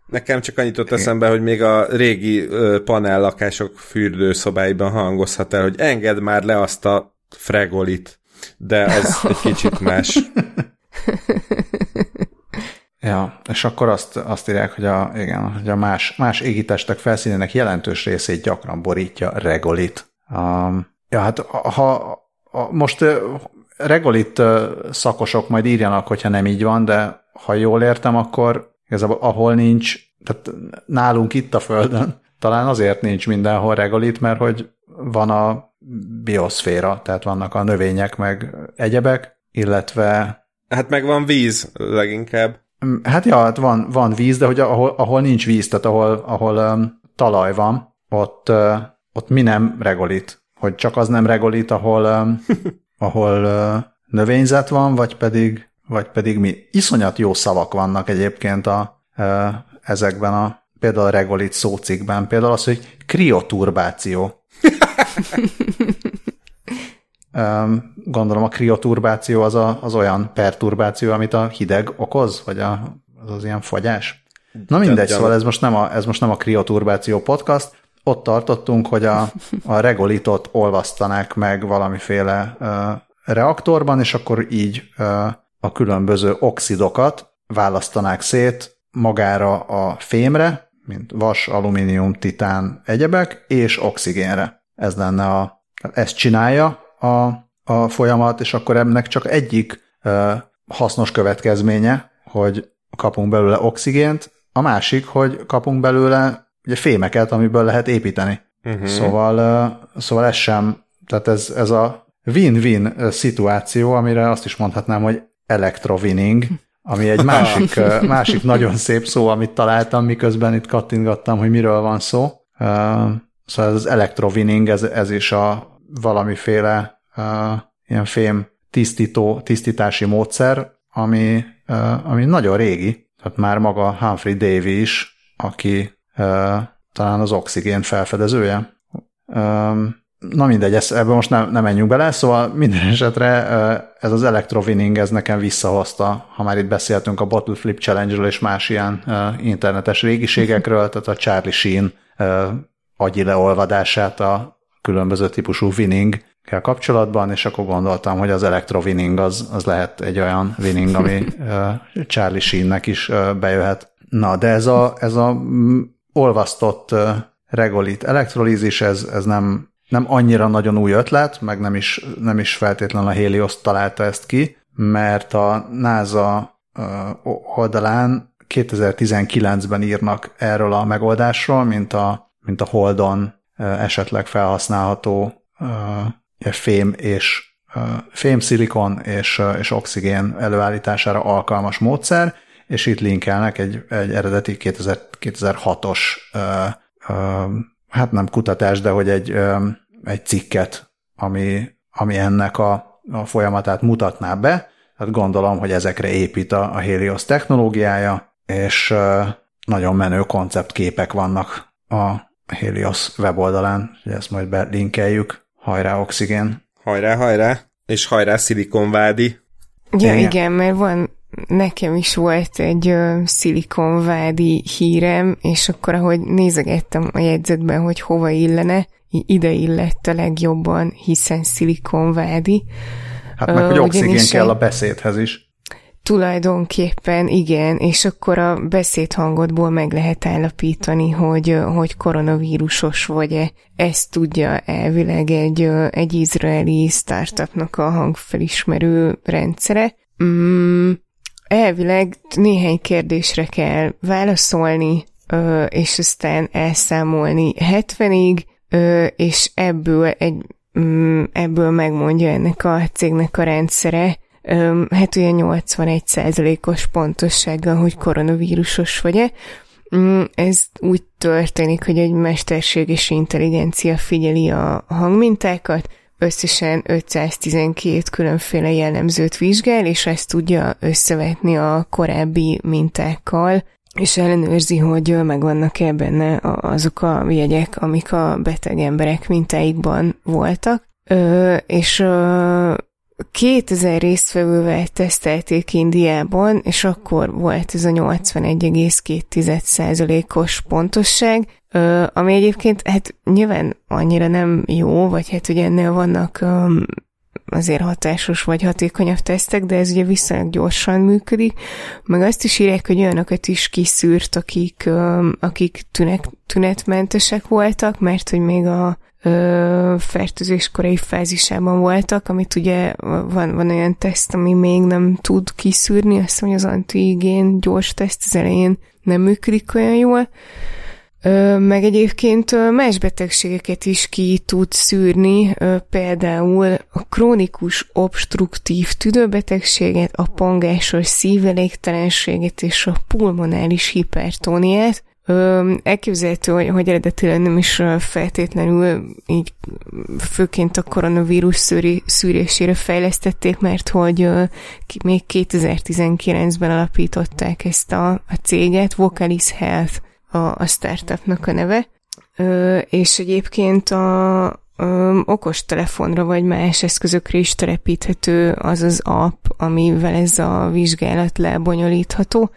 Nekem csak annyit ott eszembe, hogy még a régi panellakások fürdőszobáiban hangozhat el, hogy engedd már le azt a fregolit, de ez egy kicsit más. Ja, és akkor azt, azt írják, hogy a, igen, hogy a más, más égitestek felszínének jelentős részét gyakran borítja regolit. Um, ja, hát ha a, most regolit szakosok majd írjanak, hogyha nem így van, de ha jól értem, akkor igazából ahol nincs, tehát nálunk itt a Földön, talán azért nincs mindenhol regolit, mert hogy van a bioszféra, tehát vannak a növények meg egyebek, illetve... Hát meg van víz leginkább. Mm, hát ja, hát van, van víz, de hogy ahol, ahol nincs víz, tehát ahol, ahol um, talaj van, ott, uh, ott mi nem regolit. Hogy csak az nem regolit, ahol, um, ahol uh, növényzet van, vagy pedig, vagy pedig mi. Iszonyat jó szavak vannak egyébként a, uh, ezekben a például a regolit szócikben. Például az, hogy krioturbáció. Gondolom a krioturbáció az, a, az olyan perturbáció, amit a hideg okoz, vagy a, az az ilyen fagyás. Na mindegy, szóval ez most nem a, ez most nem a krioturbáció podcast. Ott tartottunk, hogy a, a regolitot olvasztanák meg valamiféle uh, reaktorban, és akkor így uh, a különböző oxidokat választanák szét magára a fémre, mint vas, alumínium, titán, egyebek, és oxigénre. Ez lenne a, ezt csinálja a, a folyamat, és akkor ennek csak egyik uh, hasznos következménye, hogy kapunk belőle oxigént, a másik, hogy kapunk belőle ugye fémeket, amiből lehet építeni. Uh-huh. Szóval, uh, szóval ez sem, tehát ez, ez a win-win szituáció, amire azt is mondhatnám, hogy electrowinning, ami egy másik, másik nagyon szép szó, amit találtam, miközben itt kattingattam, hogy miről van szó. Szóval ez az electrowinning, ez, ez is a valamiféle uh, ilyen fém tisztító, tisztítási módszer, ami, uh, ami nagyon régi, tehát már maga Humphrey Davy is, aki uh, talán az oxigén felfedezője. Um, na mindegy, ezt, ebben most nem, nem menjünk bele, szóval minden esetre ez az electrowinning, ez nekem visszahozta, ha már itt beszéltünk a Bottle Flip Challenge-ről és más ilyen internetes régiségekről, tehát a Charlie Sheen agyi leolvadását a különböző típusú winning kell kapcsolatban, és akkor gondoltam, hogy az winning az, az lehet egy olyan winning, ami Charlie Sheennek is bejöhet. Na, de ez a, ez a mm, olvasztott regolit elektrolízis, ez, ez nem, nem annyira nagyon új ötlet, meg nem is, nem is feltétlenül a Helios találta ezt ki, mert a NASA oldalán 2019-ben írnak erről a megoldásról, mint a, mint a Holdon esetleg felhasználható fém és fém, szilikon és, és oxigén előállítására alkalmas módszer, és itt linkelnek egy, egy eredeti 2000, 2006-os hát nem kutatás, de hogy egy, egy cikket, ami, ami ennek a, a folyamatát mutatná be. Tehát gondolom, hogy ezekre épít a, a Helios technológiája, és nagyon menő konceptképek vannak a Helios weboldalán, ezt majd belinkeljük. Hajrá, oxigén! Hajrá, hajrá! És hajrá, szilikonvádi! Ja, igen, igen mert van, nekem is volt egy uh, szilikonvádi hírem, és akkor, ahogy nézegettem a jegyzetben, hogy hova illene, ide illett a legjobban, hiszen szilikonvádi. Hát meg, hogy oxigén kell a beszédhez is. Tulajdonképpen igen, és akkor a beszédhangodból meg lehet állapítani, hogy, hogy koronavírusos vagy-e. Ezt tudja elvileg egy, egy izraeli startupnak a hangfelismerő rendszere. Mm, elvileg néhány kérdésre kell válaszolni, és aztán elszámolni 70-ig, és ebből egy mm, ebből megmondja ennek a cégnek a rendszere, hát olyan 81%-os pontossággal, hogy koronavírusos vagy-e. Mm, ez úgy történik, hogy egy mesterséges intelligencia figyeli a hangmintákat, összesen 512 különféle jellemzőt vizsgál, és ezt tudja összevetni a korábbi mintákkal, és ellenőrzi, hogy megvannak-e benne azok a jegyek, amik a beteg emberek mintáikban voltak. Ö, és ö, 2000 résztvevővel tesztelték Indiában, és akkor volt ez a 81,2%-os pontosság, ami egyébként hát nyilván annyira nem jó, vagy hát ugye ennél vannak azért hatásos vagy hatékonyabb tesztek, de ez ugye viszonylag gyorsan működik, meg azt is írják, hogy olyanokat is kiszűrt, akik, akik tünet, tünetmentesek voltak, mert hogy még a ö, fertőzés korai fázisában voltak, amit ugye van, van olyan teszt, ami még nem tud kiszűrni, azt mondja, az antigén gyors teszt az elején nem működik olyan jól, meg egyébként más betegségeket is ki tud szűrni, például a krónikus obstruktív tüdőbetegséget, a pangásos szívelégtelenséget és a pulmonális hipertóniát. Elképzelhető, hogy, hogy eredetileg nem is feltétlenül így főként a koronavírus szűri, szűrésére fejlesztették, mert hogy még 2019-ben alapították ezt a, a céget, Vocalis Health a, a startupnak a neve, ö, és egyébként a ö, okos telefonra vagy más eszközökre is telepíthető az az app, amivel ez a vizsgálat lebonyolítható.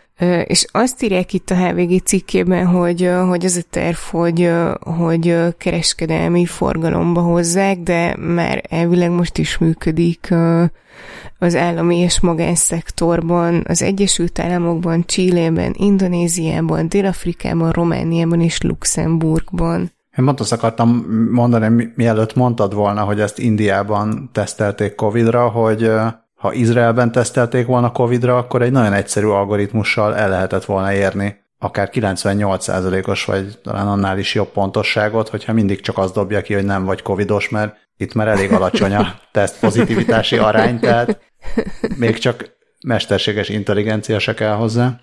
És azt írják itt a HVG cikkében, hogy, hogy az a terv, hogy, hogy kereskedelmi forgalomba hozzák, de már elvileg most is működik az állami és magánszektorban, az Egyesült Államokban, Csillében, Indonéziában, Dél-Afrikában, Romániában és Luxemburgban. Én pont azt akartam mondani, mielőtt mondtad volna, hogy ezt Indiában tesztelték Covid-ra, hogy ha Izraelben tesztelték volna Covid-ra, akkor egy nagyon egyszerű algoritmussal el lehetett volna érni akár 98%-os, vagy talán annál is jobb pontosságot, hogyha mindig csak az dobja ki, hogy nem vagy covidos, mert itt már elég alacsony a teszt pozitivitási arány, tehát még csak mesterséges intelligencia se kell hozzá.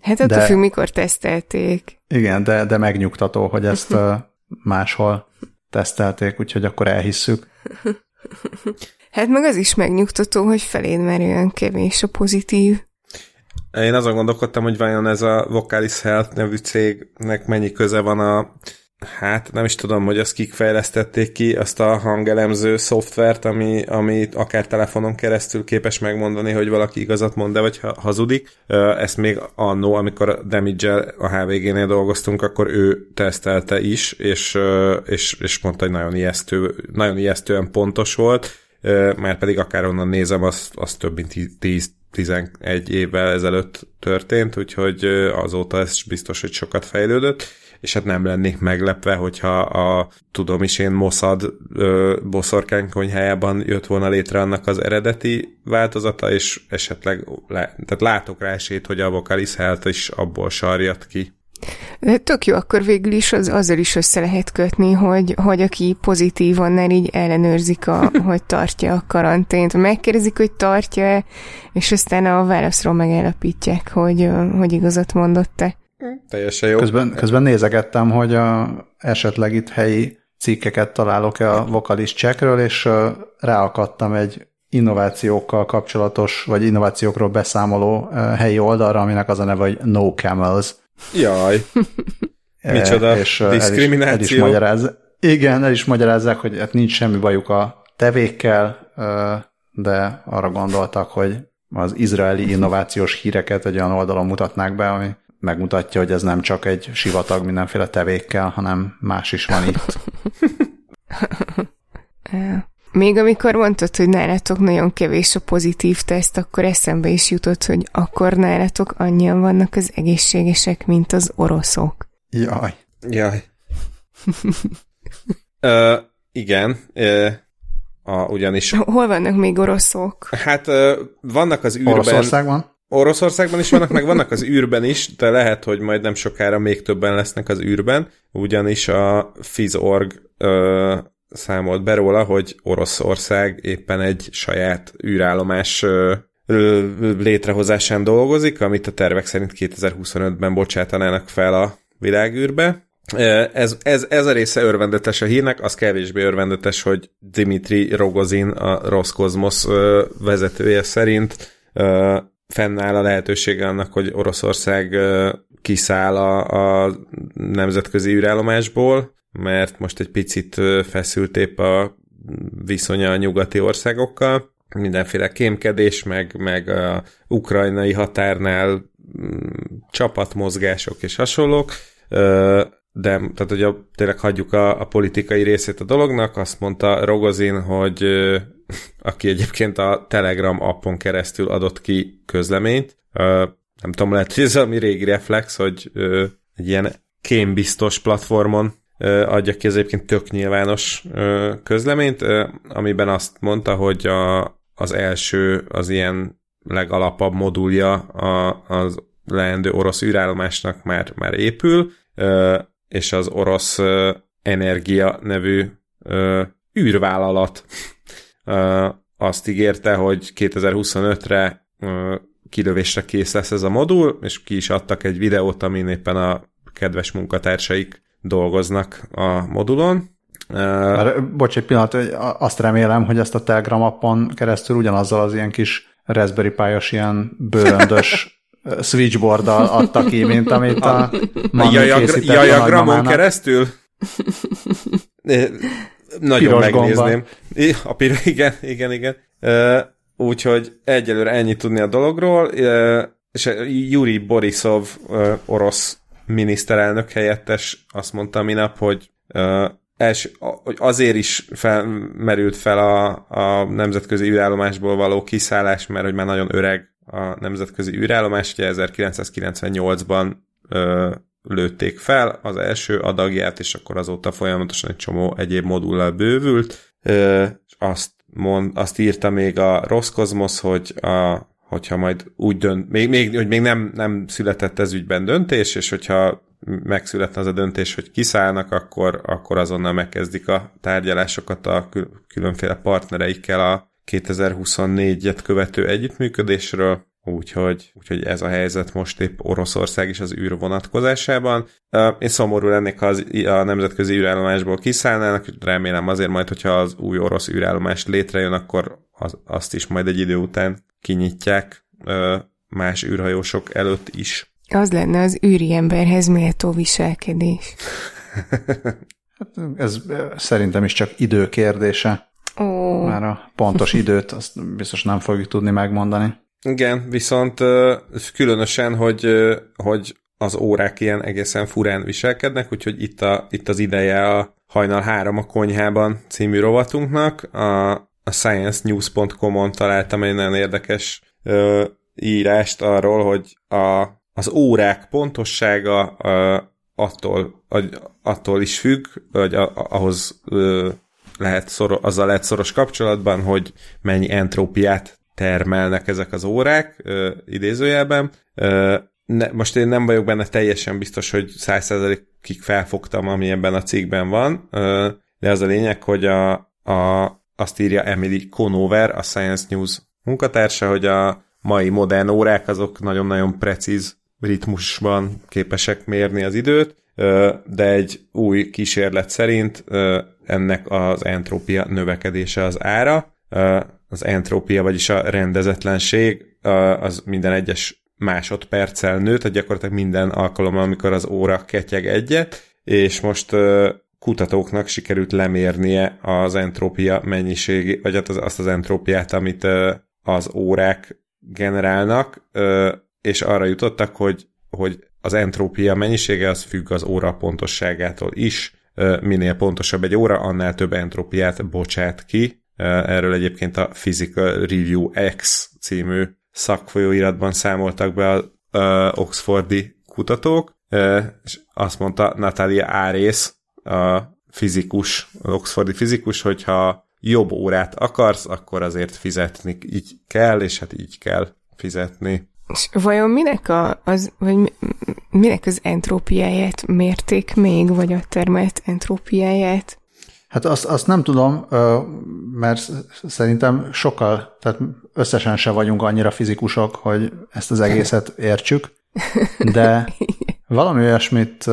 Hát attól de, függ, mikor tesztelték. Igen, de, de megnyugtató, hogy ezt máshol tesztelték, úgyhogy akkor elhisszük. Hát meg az is megnyugtató, hogy feléd már olyan kevés a pozitív. Én azon gondolkodtam, hogy vajon ez a Vocalis Health nevű cégnek mennyi köze van a hát nem is tudom, hogy azt kik fejlesztették ki, azt a hangelemző szoftvert, ami, ami akár telefonon keresztül képes megmondani, hogy valaki igazat mond, de vagy hazudik. Ezt még annó, amikor a damage a HVG-nél dolgoztunk, akkor ő tesztelte is, és, és, és mondta, hogy nagyon, ijesztő, nagyon ijesztően pontos volt, mert pedig akár onnan nézem, az, az több mint 10 11 évvel ezelőtt történt, úgyhogy azóta ez biztos, hogy sokat fejlődött és hát nem lennék meglepve, hogyha a tudom is én Mossad boszorkány konyhájában jött volna létre annak az eredeti változata, és esetleg le, tehát látok rá esélyt, hogy a Vocalis Health is abból sarjat ki. Tök jó, akkor végül is az, azzal is össze lehet kötni, hogy, hogy aki pozitívan nem így ellenőrzik, a, hogy tartja a karantént. Megkérdezik, hogy tartja-e, és aztán a válaszról megállapítják, hogy, hogy igazat mondott-e. Teljesen jó. Közben, közben nézegettem, hogy a, esetleg itt helyi cikkeket találok-e a vokalis csekről, és ráakadtam egy innovációkkal kapcsolatos, vagy innovációkról beszámoló helyi oldalra, aminek az a neve, hogy No Camels. Jaj. Micsoda és diszkrimináció. El is, el is magyaráz, igen, el is magyarázzák, hogy hát nincs semmi bajuk a tevékkel, de arra gondoltak, hogy az izraeli innovációs híreket egy olyan oldalon mutatnák be, ami megmutatja, hogy ez nem csak egy sivatag mindenféle tevékkel, hanem más is van itt. Még amikor mondtad, hogy nálatok nagyon kevés a pozitív teszt, akkor eszembe is jutott, hogy akkor nálatok annyian vannak az egészségesek, mint az oroszok. Jaj. Jaj. uh, igen. Uh, a, ugyanis... Hol vannak még oroszok? Hát uh, vannak az űrben... Oroszországban? Oroszországban is vannak, meg vannak az űrben is, de lehet, hogy majd nem sokára még többen lesznek az űrben, ugyanis a Fizorg számolt be róla, hogy Oroszország éppen egy saját űrállomás létrehozásán dolgozik, amit a tervek szerint 2025-ben bocsátanának fel a világűrbe. Ez, ez, ez a része örvendetes a hírnek, az kevésbé örvendetes, hogy Dimitri Rogozin, a Roszkozmosz vezetője szerint fennáll a lehetősége annak, hogy Oroszország kiszáll a, a nemzetközi űrállomásból, mert most egy picit feszült épp a viszonya a nyugati országokkal, mindenféle kémkedés, meg, meg a ukrajnai határnál mm, csapatmozgások és hasonlók, de tehát, hogy a, tényleg hagyjuk a, a politikai részét a dolognak, azt mondta Rogozin, hogy aki egyébként a Telegram appon keresztül adott ki közleményt, nem tudom, lehet, hogy ez a mi régi reflex, hogy egy ilyen kémbiztos platformon adja ki az egyébként tök nyilvános közleményt, amiben azt mondta, hogy a, az első, az ilyen legalapabb modulja a, az leendő orosz űrállomásnak már, már épül, és az orosz Energia nevű űrvállalat azt ígérte, hogy 2025-re kilövésre kész lesz ez a modul, és ki is adtak egy videót, amin éppen a kedves munkatársaik dolgoznak a modulon. Már, bocs, egy pillanat, azt remélem, hogy ezt a Telegram appon keresztül ugyanazzal az ilyen kis Raspberry Pi-os ilyen bőröndös switchboarddal adta ki, mint amit a Manu készített Jajagramon keresztül? Nagyon Piros megnézném. Gomba. A pir, igen, igen, igen. Úgyhogy egyelőre ennyit tudni a dologról, és Yuri Borisov orosz miniszterelnök helyettes azt mondta minap, hogy els, hogy azért is felmerült fel a, a nemzetközi űrállomásból való kiszállás, mert hogy már nagyon öreg a nemzetközi űrállomás, ugye 1998-ban uh, lőtték fel az első adagját, és akkor azóta folyamatosan egy csomó egyéb modullal bővült. Uh, azt, mond, azt írta még a Roszkozmosz, hogy a hogyha majd úgy dönt, még, még, hogy még nem, nem született ez ügyben döntés, és hogyha megszületne az a döntés, hogy kiszállnak, akkor, akkor azonnal megkezdik a tárgyalásokat a különféle partnereikkel a 2024-et követő együttműködésről, úgyhogy, úgyhogy ez a helyzet most épp Oroszország is az űr vonatkozásában. Én szomorú lennék, ha az, a nemzetközi űrállomásból kiszállnának, remélem azért majd, hogyha az új orosz űrállomás létrejön, akkor az, azt is majd egy idő után kinyitják más űrhajósok előtt is. Az lenne az űri emberhez méltó viselkedés. hát ez szerintem is csak idő kérdése. Oh. Már a pontos időt azt biztos nem fogjuk tudni megmondani. Igen, viszont különösen, hogy, hogy az órák ilyen egészen furán viselkednek, úgyhogy itt, a, itt az ideje a Hajnal 3 a konyhában című rovatunknak. A, a sciencenews.com-on találtam egy nagyon érdekes ö, írást arról, hogy a, az órák pontossága ö, attól, attól is függ, hogy a, ahhoz ö, lehet szoros, azzal lehet szoros kapcsolatban, hogy mennyi entrópiát termelnek ezek az órák, ö, idézőjelben. Ö, ne, most én nem vagyok benne teljesen biztos, hogy 100%-ig felfogtam, ami ebben a cikkben van, ö, de az a lényeg, hogy a, a, azt írja Emily Conover, a Science News munkatársa, hogy a mai modern órák azok nagyon-nagyon precíz ritmusban képesek mérni az időt, de egy új kísérlet szerint ennek az entrópia növekedése az ára. az entrópia, vagyis a rendezetlenség, az minden egyes másodperccel nő, tehát gyakorlatilag minden alkalommal, amikor az óra ketyeg egyet, és most kutatóknak sikerült lemérnie az entrópia mennyiségét, vagy hát az, azt az entrópiát, amit az órák generálnak, és arra jutottak, hogy, hogy az entrópia mennyisége az függ az óra pontosságától is. Minél pontosabb egy óra, annál több entrópiát bocsát ki. Erről egyébként a Physical Review X című szakfolyóiratban számoltak be az Oxfordi kutatók, és azt mondta Natalia Árész, a fizikus, az Oxfordi fizikus, hogyha jobb órát akarsz, akkor azért fizetni így kell, és hát így kell fizetni. És vajon minek, a, az, vagy minek az entrópiáját mérték még, vagy a termelt entrópiáját? Hát azt, azt nem tudom, mert szerintem sokkal, tehát összesen se vagyunk annyira fizikusok, hogy ezt az egészet értsük, de valami olyasmit,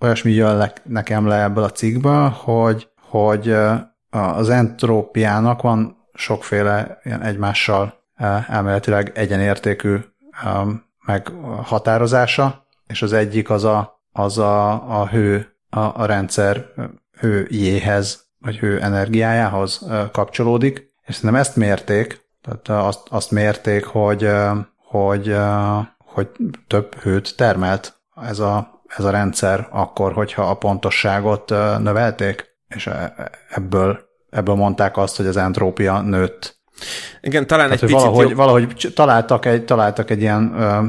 olyasmi jön le, nekem le ebből a cikkből, hogy, hogy az entrópiának van sokféle ilyen egymással elméletileg egyenértékű meghatározása, és az egyik az a, az a, a hő, a, a rendszer hőjéhez, vagy hő energiájához kapcsolódik, és szerintem ezt mérték, tehát azt, azt mérték, hogy, hogy, hogy több hőt termelt ez a, ez a rendszer akkor, hogyha a pontosságot növelték, és e, ebből, ebből mondták azt, hogy az entrópia nőtt. Igen, talán Tehát, egy picit valahogy, jobb... valahogy találtak egy, találtak egy ilyen ö,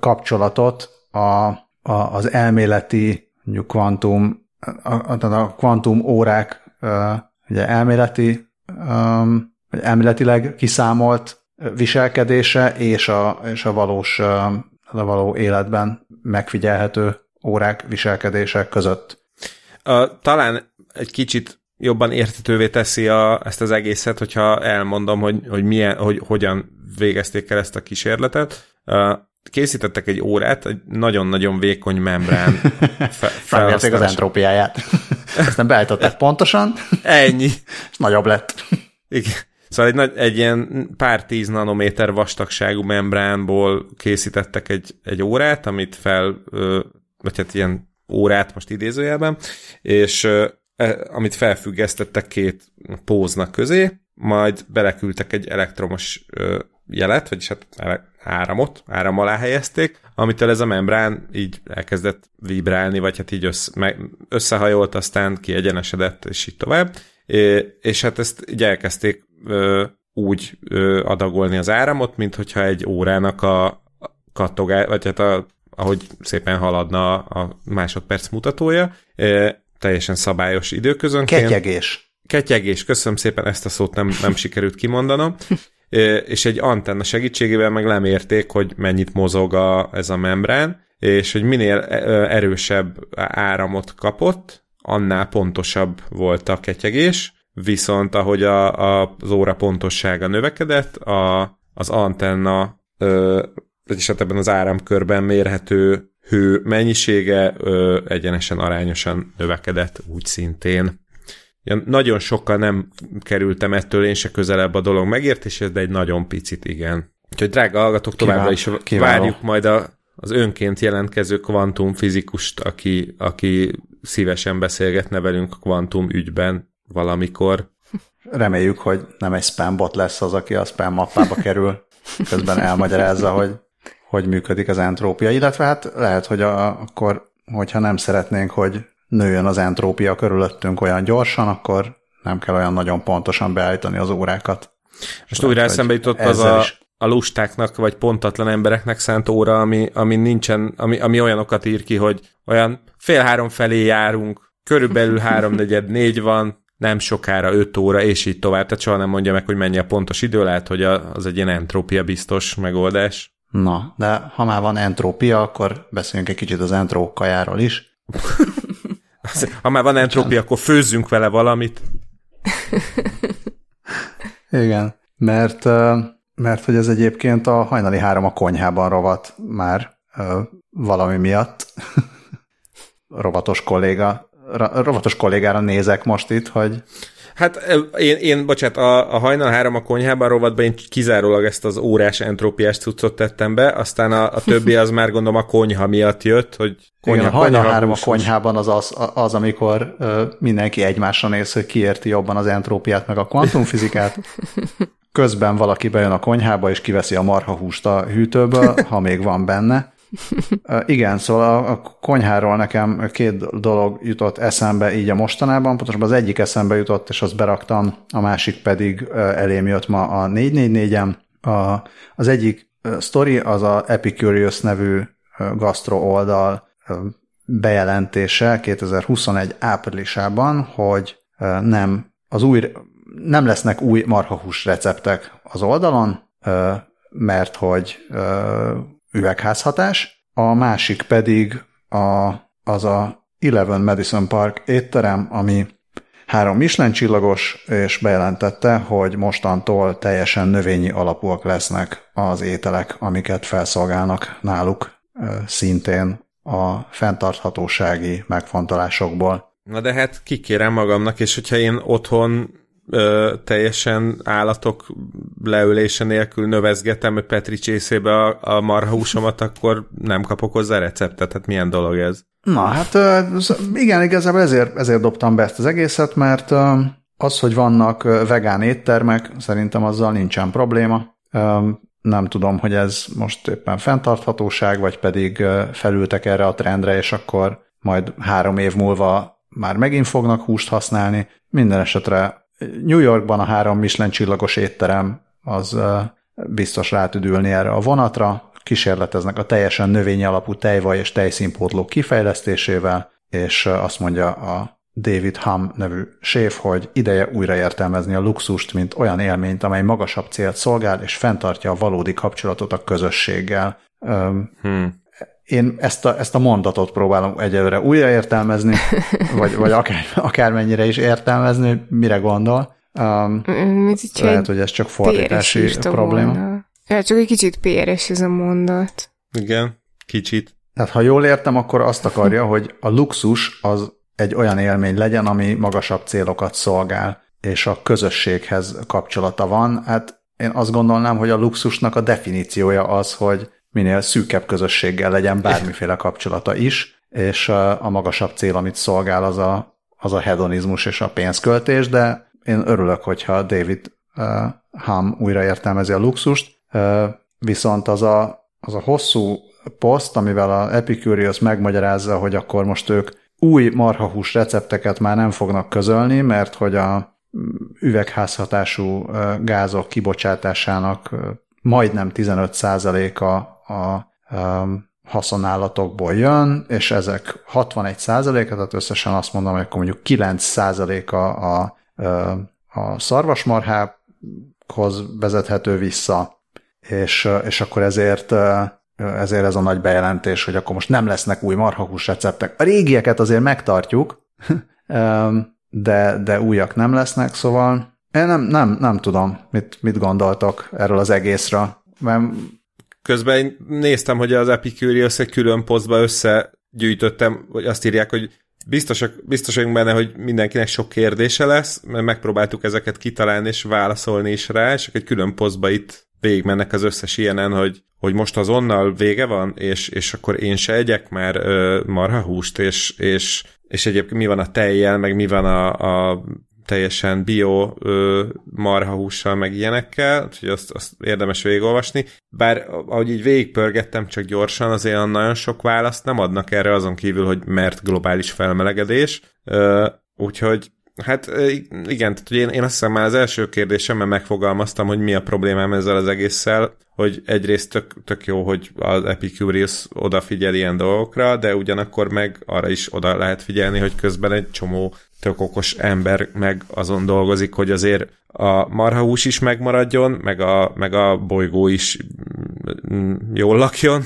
kapcsolatot a, a, az elméleti mondjuk kvantum a, a kvantum órák ugye elméleti, vagy elméletileg kiszámolt viselkedése és a, és a valós a való életben megfigyelhető órák viselkedése között. Talán egy kicsit jobban értetővé teszi a, ezt az egészet, hogyha elmondom, hogy, hogy, milyen, hogy hogyan végezték el ezt a kísérletet készítettek egy órát, egy nagyon-nagyon vékony membrán fe- Felmérték az entrópiáját. Aztán beállították pontosan. Ennyi. És nagyobb lett. Igen. Szóval egy, nagy, egy ilyen pár tíz nanométer vastagságú membránból készítettek egy, egy órát, amit fel, vagy hát ilyen órát most idézőjelben, és e, amit felfüggesztettek két póznak közé, majd beleküldtek egy elektromos jelet, vagyis hát áramot, áram alá helyezték, amitől ez a membrán így elkezdett vibrálni, vagy hát így össze, meg, összehajolt, aztán kiegyenesedett, és így tovább. É, és hát ezt így elkezdték ö, úgy ö, adagolni az áramot, mint hogyha egy órának a kattogás, vagy hát a, ahogy szépen haladna a másodperc mutatója, é, teljesen szabályos időközönként. Ketyegés. Ketyegés, köszönöm szépen, ezt a szót nem, nem sikerült kimondanom és egy antenna segítségével meg lemérték, hogy mennyit mozog a, ez a membrán, és hogy minél erősebb áramot kapott, annál pontosabb volt a ketyegés, viszont ahogy a, a, az óra pontossága növekedett, a, az antenna, vagyis hát ebben az áramkörben mérhető hő mennyisége ö, egyenesen arányosan növekedett úgy szintén. Ja, nagyon sokkal nem kerültem ettől én se közelebb a dolog megértéshez, de egy nagyon picit igen. Úgyhogy drága hallgatók, továbbra is kiváló. várjuk majd a, az önként jelentkező kvantumfizikust, aki, aki szívesen beszélgetne velünk a kvantum ügyben valamikor. Reméljük, hogy nem egy spambot lesz az, aki a spam mappába kerül, közben elmagyarázza, hogy hogy működik az entrópia, illetve hát lehet, hogy a, akkor, hogyha nem szeretnénk, hogy nőjön az entrópia körülöttünk olyan gyorsan, akkor nem kell olyan nagyon pontosan beállítani az órákat. Most Lehet, újra eszembe jutott az a, a lustáknak, vagy pontatlan embereknek szánt óra, ami, ami nincsen, ami, ami olyanokat ír ki, hogy olyan fél három felé járunk, körülbelül háromnegyed négy van, nem sokára öt óra, és így tovább. Tehát soha nem mondja meg, hogy mennyi a pontos idő, lehet, hogy az egy ilyen entrópia biztos megoldás. Na, de ha már van entrópia, akkor beszéljünk egy kicsit az entrókajáról is. Ha már van entrópia, akkor főzzünk vele valamit. Igen, mert, mert hogy ez egyébként a hajnali három a konyhában rovat már valami miatt. Rovatos kolléga rovatos kollégára nézek most itt, hogy Hát én, én bocsánat, a, a hajnal három a konyhában rovatban én kizárólag ezt az órás entrópiás cuccot tettem be, aztán a, a többi az már gondolom a konyha miatt jött, hogy konyha, Igen, a hajnal konyha, három a konyhában az, az, az amikor uh, mindenki egymásra néz, hogy ki érti jobban az entrópiát meg a kvantumfizikát. Közben valaki bejön a konyhába, és kiveszi a marhahúst a hűtőből, ha még van benne igen, szóval a konyháról nekem két dolog jutott eszembe így a mostanában, pontosabban az egyik eszembe jutott, és azt beraktam, a másik pedig elém jött ma a 444-en. A, az egyik story az a Epicurious nevű gastro oldal bejelentése 2021 áprilisában, hogy nem, az új, nem lesznek új marhahús receptek az oldalon, mert hogy üvegházhatás, a másik pedig a, az a Eleven Madison Park étterem, ami három Michelin csillagos, és bejelentette, hogy mostantól teljesen növényi alapúak lesznek az ételek, amiket felszolgálnak náluk szintén a fenntarthatósági megfontolásokból. Na de hát kikérem magamnak, és hogyha én otthon ö, teljesen állatok leülése nélkül növezgetem Petri csészébe a, a marhahúsomat, akkor nem kapok hozzá receptet. Hát milyen dolog ez? Na, hát igen, igazából ezért, ezért dobtam be ezt az egészet, mert az, hogy vannak vegán éttermek, szerintem azzal nincsen probléma. Nem tudom, hogy ez most éppen fenntarthatóság, vagy pedig felültek erre a trendre, és akkor majd három év múlva már megint fognak húst használni. Minden esetre New Yorkban a három Michelin csillagos étterem az biztos rá tud ülni erre a vonatra, kísérleteznek a teljesen növényi alapú tejvaj és tejszínpótlók kifejlesztésével, és azt mondja a David Hum nevű séf, hogy ideje újraértelmezni a luxust, mint olyan élményt, amely magasabb célt szolgál, és fenntartja a valódi kapcsolatot a közösséggel. Hmm én ezt a, ezt a mondatot próbálom egyelőre újraértelmezni, vagy, vagy akár, akármennyire is értelmezni, hogy mire gondol. Um, lehet, hogy ez csak fordítási probléma. Ja, csak egy kicsit péres ez a mondat. Igen, kicsit. Tehát ha jól értem, akkor azt akarja, hogy a luxus az egy olyan élmény legyen, ami magasabb célokat szolgál, és a közösséghez kapcsolata van. Hát én azt gondolnám, hogy a luxusnak a definíciója az, hogy minél szűkebb közösséggel legyen bármiféle kapcsolata is, és a magasabb cél, amit szolgál, az a, az a hedonizmus és a pénzköltés, de én örülök, hogyha David uh, Ham újra értelmezi a luxust, uh, viszont az a, az a hosszú poszt, amivel a Epicurious megmagyarázza, hogy akkor most ők új marhahús recepteket már nem fognak közölni, mert hogy a üvegházhatású gázok kibocsátásának majdnem 15%-a a um, haszonállatokból jön, és ezek 61 százaléka, tehát összesen azt mondom, hogy akkor mondjuk 9 százaléka a, a, a szarvasmarhához vezethető vissza, és, és akkor ezért ezért ez a nagy bejelentés, hogy akkor most nem lesznek új marhahús receptek. A régieket azért megtartjuk, de, de újak nem lesznek, szóval én nem, nem, nem tudom, mit, mit gondoltok erről az egészről, mert Közben néztem, hogy az Epicurious egy külön posztba összegyűjtöttem, hogy azt írják, hogy biztosak, biztosak benne, hogy mindenkinek sok kérdése lesz, mert megpróbáltuk ezeket kitalálni és válaszolni is rá, és egy külön posztba itt végigmennek az összes ilyenen, hogy, hogy most azonnal vége van, és, és akkor én se egyek már ö, marhahúst, és, és, és egyébként mi van a tejjel, meg mi van a, a teljesen bio marhahússal, meg ilyenekkel, úgyhogy azt, azt érdemes végigolvasni. Bár ahogy így végigpörgettem csak gyorsan, azért nagyon sok választ nem adnak erre azon kívül, hogy mert globális felmelegedés. Ö, úgyhogy Hát igen, tehát én, én azt hiszem már az első kérdésemben megfogalmaztam, hogy mi a problémám ezzel az egésszel, hogy egyrészt tök, tök jó, hogy az Epicurious odafigyel ilyen dolgokra, de ugyanakkor meg arra is oda lehet figyelni, hogy közben egy csomó tök okos ember meg azon dolgozik, hogy azért a marhahús is megmaradjon, meg a, meg a bolygó is mm, jól lakjon.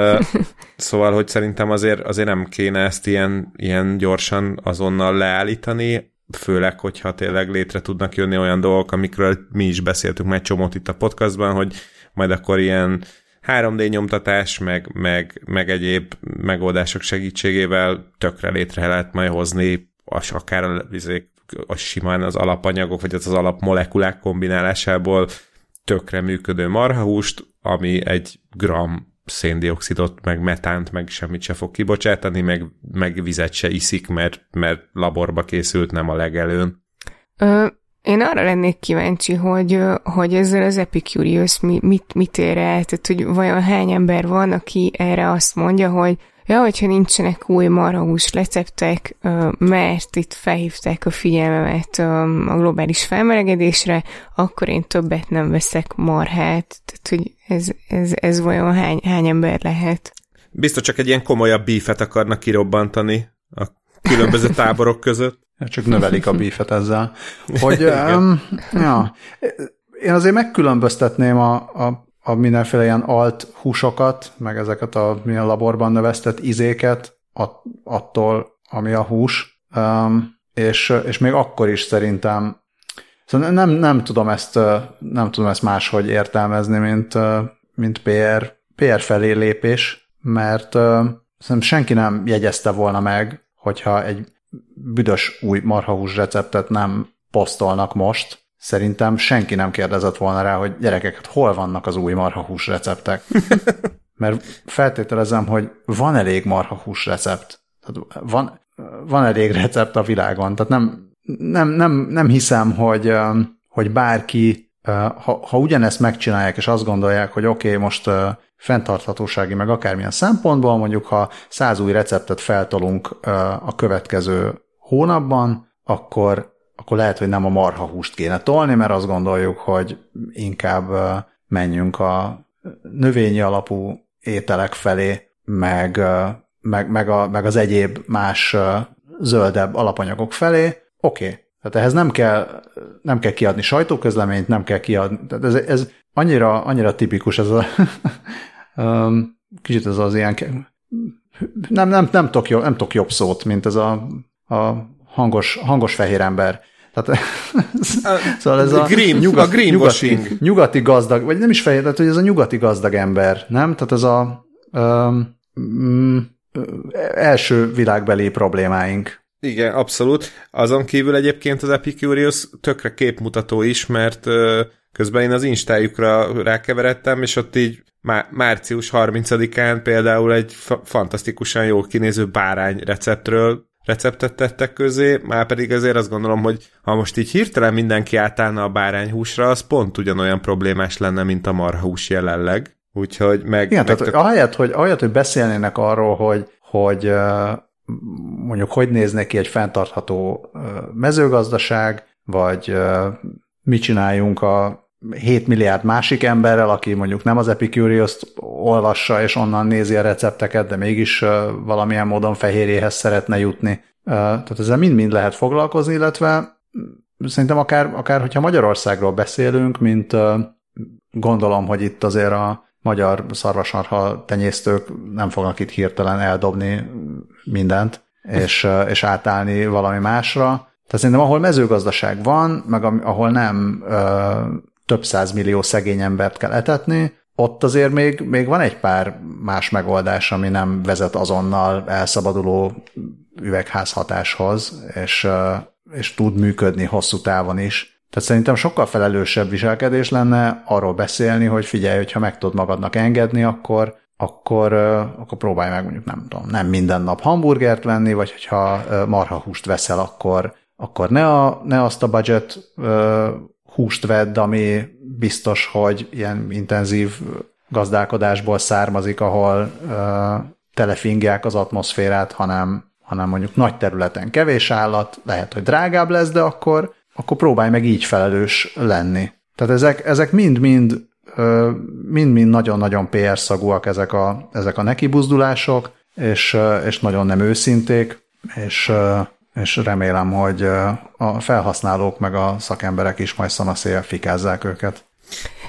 szóval, hogy szerintem azért, azért nem kéne ezt ilyen, ilyen gyorsan azonnal leállítani, főleg, hogyha tényleg létre tudnak jönni olyan dolgok, amikről mi is beszéltünk már csomót itt a podcastban, hogy majd akkor ilyen 3D nyomtatás, meg, meg, meg egyéb megoldások segítségével tökre létre lehet majd hozni, az akár a, a simán az alapanyagok, vagy az, az alapmolekulák kombinálásából tökre működő marhahúst, ami egy gram széndiokszidot, meg metánt, meg semmit se fog kibocsátani, meg, meg vizet se iszik, mert, mert laborba készült, nem a legelőn. Ö, én arra lennék kíváncsi, hogy, hogy ezzel az Epicurious mit, mit ér el, tehát hogy vajon hány ember van, aki erre azt mondja, hogy Ja, hogyha nincsenek új marhahús receptek, mert itt felhívták a figyelmemet a globális felmelegedésre, akkor én többet nem veszek marhát. Tehát, hogy ez, ez, ez vajon hány, hány ember lehet? Biztos csak egy ilyen komolyabb bífet akarnak kirobbantani a különböző táborok között. Csak növelik a bífet ezzel. Hogy, um, ja, én azért megkülönböztetném a, a a mindenféle ilyen alt húsokat, meg ezeket a milyen laborban növesztett izéket att, attól, ami a hús, um, és, és még akkor is szerintem szóval nem, nem, tudom ezt, nem tudom ezt máshogy értelmezni, mint, mint PR, PR felé lépés, mert szerintem senki nem jegyezte volna meg, hogyha egy büdös új marhahús receptet nem posztolnak most, Szerintem senki nem kérdezett volna rá, hogy gyerekeket, hol vannak az új marhahús receptek. Mert feltételezem, hogy van elég marhahús recept. Tehát van, van elég recept a világon. Tehát nem, nem, nem, nem hiszem, hogy, hogy bárki, ha, ha ugyanezt megcsinálják, és azt gondolják, hogy oké, okay, most fenntarthatósági, meg akármilyen szempontból, mondjuk ha száz új receptet feltolunk a következő hónapban, akkor akkor lehet, hogy nem a marha húst kéne tolni, mert azt gondoljuk, hogy inkább menjünk a növényi alapú ételek felé, meg, meg, meg, a, meg az egyéb más zöldebb alapanyagok felé. Oké, okay. tehát ehhez nem kell, nem kell kiadni sajtóközleményt, nem kell kiadni. Tehát ez, ez annyira, annyira tipikus, ez a kicsit ez az ilyen nem, nem, nem, tudok, jobb, nem tudok jobb szót, mint ez a, a hangos, hangos fehér ember. Tehát, szóval ez a, green, nyugat, a greenwashing. Nyugati, nyugati gazdag, vagy nem is fehér, tehát hogy ez a nyugati gazdag ember, nem? Tehát ez a um, um, első világbeli problémáink. Igen, abszolút. Azon kívül egyébként az Epicurious tökre képmutató is, mert közben én az instájukra rákeveredtem, és ott így má- március 30-án például egy fa- fantasztikusan jól kinéző bárány receptről receptet tettek közé, már pedig azért azt gondolom, hogy ha most így hirtelen mindenki átállna a bárányhúsra, az pont ugyanolyan problémás lenne, mint a marhahús jelenleg. Úgyhogy meg... Igen, meg tehát ahelyett, hogy, ahelyett, hogy beszélnének arról, hogy, hogy mondjuk hogy néz neki egy fenntartható mezőgazdaság, vagy mit csináljunk a 7 milliárd másik emberrel, aki mondjuk nem az Epicurious-t olvassa, és onnan nézi a recepteket, de mégis valamilyen módon fehérjéhez szeretne jutni. Tehát ezzel mind-mind lehet foglalkozni, illetve szerintem akár, akár hogyha Magyarországról beszélünk, mint gondolom, hogy itt azért a magyar szarvasarha tenyésztők nem fognak itt hirtelen eldobni mindent, és, és átállni valami másra. Tehát szerintem ahol mezőgazdaság van, meg ahol nem több millió szegény embert kell etetni, ott azért még, még van egy pár más megoldás, ami nem vezet azonnal elszabaduló üvegházhatáshoz, és, és tud működni hosszú távon is. Tehát szerintem sokkal felelősebb viselkedés lenne arról beszélni, hogy figyelj, hogyha meg tudod magadnak engedni, akkor, akkor, akkor próbálj meg mondjuk nem tudom, nem minden nap hamburgert venni, vagy hogyha marhahúst veszel, akkor, akkor ne, a, ne azt a budget húst vedd, ami biztos, hogy ilyen intenzív gazdálkodásból származik, ahol uh, telefingják az atmoszférát, hanem, hanem mondjuk nagy területen kevés állat, lehet, hogy drágább lesz, de akkor, akkor próbálj meg így felelős lenni. Tehát ezek, ezek mind-mind mind-mind nagyon-nagyon PR szagúak ezek a, ezek a nekibuzdulások, és, és nagyon nem őszinték, és és remélem, hogy a felhasználók meg a szakemberek is majd szanaszél fikázzák őket.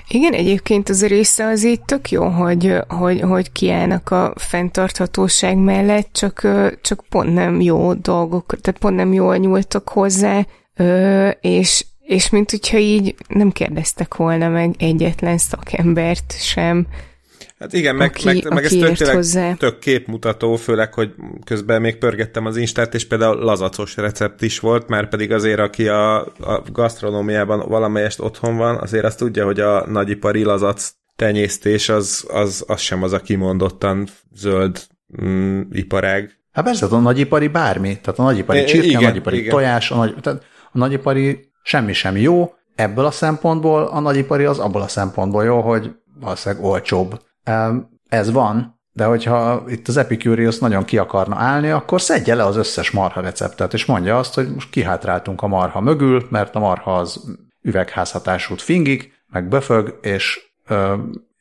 Igen, egyébként az a része az így tök jó, hogy, hogy, hogy kiállnak a fenntarthatóság mellett, csak, csak pont nem jó dolgok, tehát pont nem jól nyúltak hozzá, és, és mint hogyha így nem kérdeztek volna meg egyetlen szakembert sem. Hát igen, meg, aki, meg, meg ez tök, hozzá. tök képmutató, főleg, hogy közben még pörgettem az Instát, és például lazacos recept is volt, már pedig azért, aki a, a gasztronómiában valamelyest otthon van, azért azt tudja, hogy a nagyipari lazac tenyésztés az, az, az sem az a kimondottan zöld mm, iparág. Hát persze, a nagyipari bármi, tehát a nagyipari csirke, igen, a nagyipari igen. tojás, a, nagy, tehát a nagyipari semmi sem jó, ebből a szempontból a nagyipari az abból a szempontból jó, hogy valószínűleg olcsóbb. Ez van, de hogyha itt az Epicurious nagyon ki akarna állni, akkor szedje le az összes marha receptet, és mondja azt, hogy most kihátráltunk a marha mögül, mert a marha az üvegházhatásút fingik, meg böfög, és,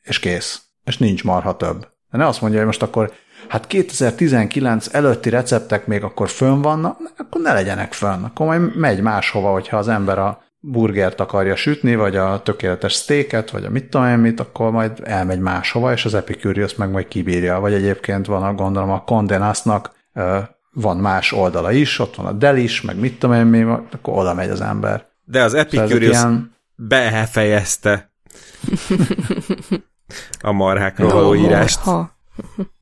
és kész. És nincs marha több. De ne azt mondja, hogy most akkor hát 2019 előtti receptek még akkor fönn vannak, akkor ne legyenek fönn. Akkor majd megy máshova, hogyha az ember a burgert akarja sütni, vagy a tökéletes steaket, vagy a mit tudom én mit, akkor majd elmegy máshova, és az Epicurious meg majd kibírja. Vagy egyébként van, a, gondolom, a Condenastnak van más oldala is, ott van a Delis, meg mit tudom én mi, akkor oda megy az ember. De az Epicurious ilyen... befejezte a marhákról való írást.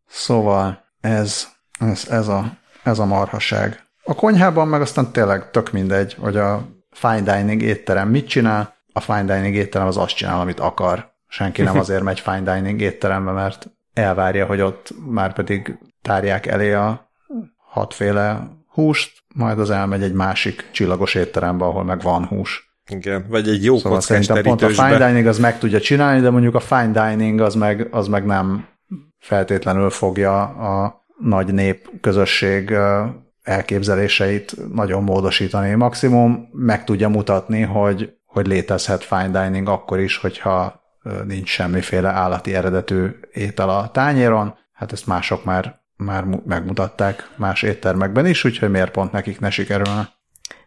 Szóval ez, ez, ez, a, ez a marhaság. A konyhában meg aztán tényleg tök mindegy, hogy a fine dining étterem mit csinál, a fine dining étterem az azt csinál, amit akar. Senki nem azért megy fine dining étterembe, mert elvárja, hogy ott már pedig tárják elé a hatféle húst, majd az elmegy egy másik csillagos étterembe, ahol meg van hús. Igen, vagy egy jó szóval szerintem pont a fine dining az meg tudja csinálni, de mondjuk a fine dining az meg, az meg nem feltétlenül fogja a nagy nép közösség elképzeléseit nagyon módosítani. Maximum meg tudja mutatni, hogy, hogy létezhet fine dining akkor is, hogyha nincs semmiféle állati eredetű étel a tányéron. Hát ezt mások már, már megmutatták más éttermekben is, úgyhogy miért pont nekik ne sikerülne.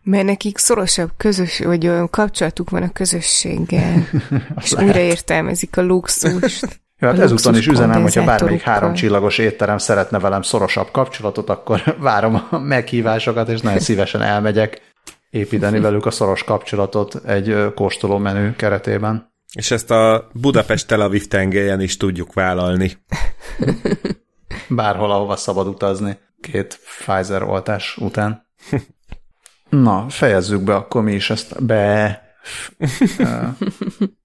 Mert nekik szorosabb közös, vagy olyan kapcsolatuk van a közösséggel, és újra értelmezik a luxust. Ja, hát ezúton is üzenem, hogyha bármelyik három csillagos étterem szeretne velem szorosabb kapcsolatot, akkor várom a meghívásokat, és nagyon szívesen elmegyek építeni velük a szoros kapcsolatot egy kóstoló menü keretében. És ezt a Budapest-Tel Aviv tengelyen is tudjuk vállalni. Bárhol, ahova szabad utazni két Pfizer oltás után. Na, fejezzük be akkor mi is ezt be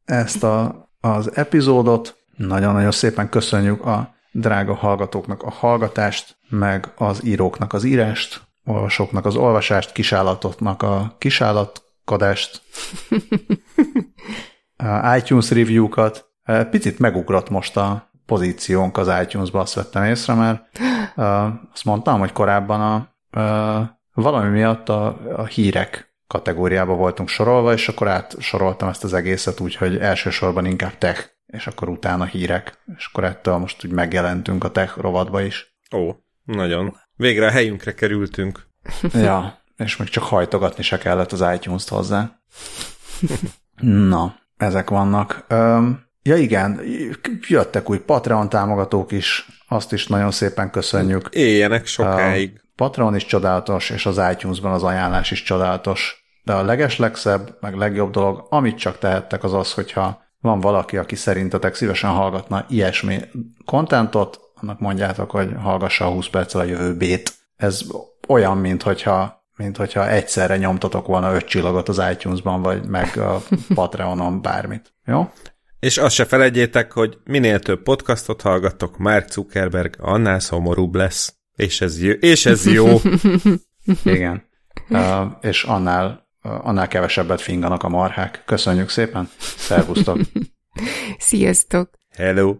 ezt a, az epizódot. Nagyon-nagyon szépen köszönjük a drága hallgatóknak a hallgatást, meg az íróknak az írást, olvasóknak az olvasást, kisállatoknak a kisállatkodást, a iTunes review-kat. Picit megugrott most a pozíciónk az iTunes-ba, azt vettem észre, mert azt mondtam, hogy korábban a, a valami miatt a, a hírek kategóriába voltunk sorolva, és akkor átsoroltam ezt az egészet úgy, hogy elsősorban inkább tech és akkor utána hírek, és akkor ettől most úgy megjelentünk a tech rovatba is. Ó, nagyon. Végre a helyünkre kerültünk. ja, és még csak hajtogatni se kellett az iTunes-t hozzá. Na, ezek vannak. Öm, ja igen, jöttek új Patreon támogatók is, azt is nagyon szépen köszönjük. Éljenek sokáig. A Patreon is csodálatos, és az iTunes-ban az ajánlás is csodálatos. De a legeslegszebb, meg legjobb dolog, amit csak tehettek, az az, hogyha van valaki, aki szerintetek szívesen hallgatna ilyesmi kontentot, annak mondjátok, hogy hallgassa a 20 perccel a jövő bét. Ez olyan, mint hogyha mint hogyha egyszerre nyomtatok volna öt csillagot az iTunes-ban, vagy meg a Patreonon bármit. Jó? És azt se felejtjétek, hogy minél több podcastot hallgattok, Mark Zuckerberg annál szomorúbb lesz. És ez jó. És ez jó. Igen. Uh, és annál annál kevesebbet finganak a marhák. Köszönjük szépen, szervusztok! Sziasztok! Hello!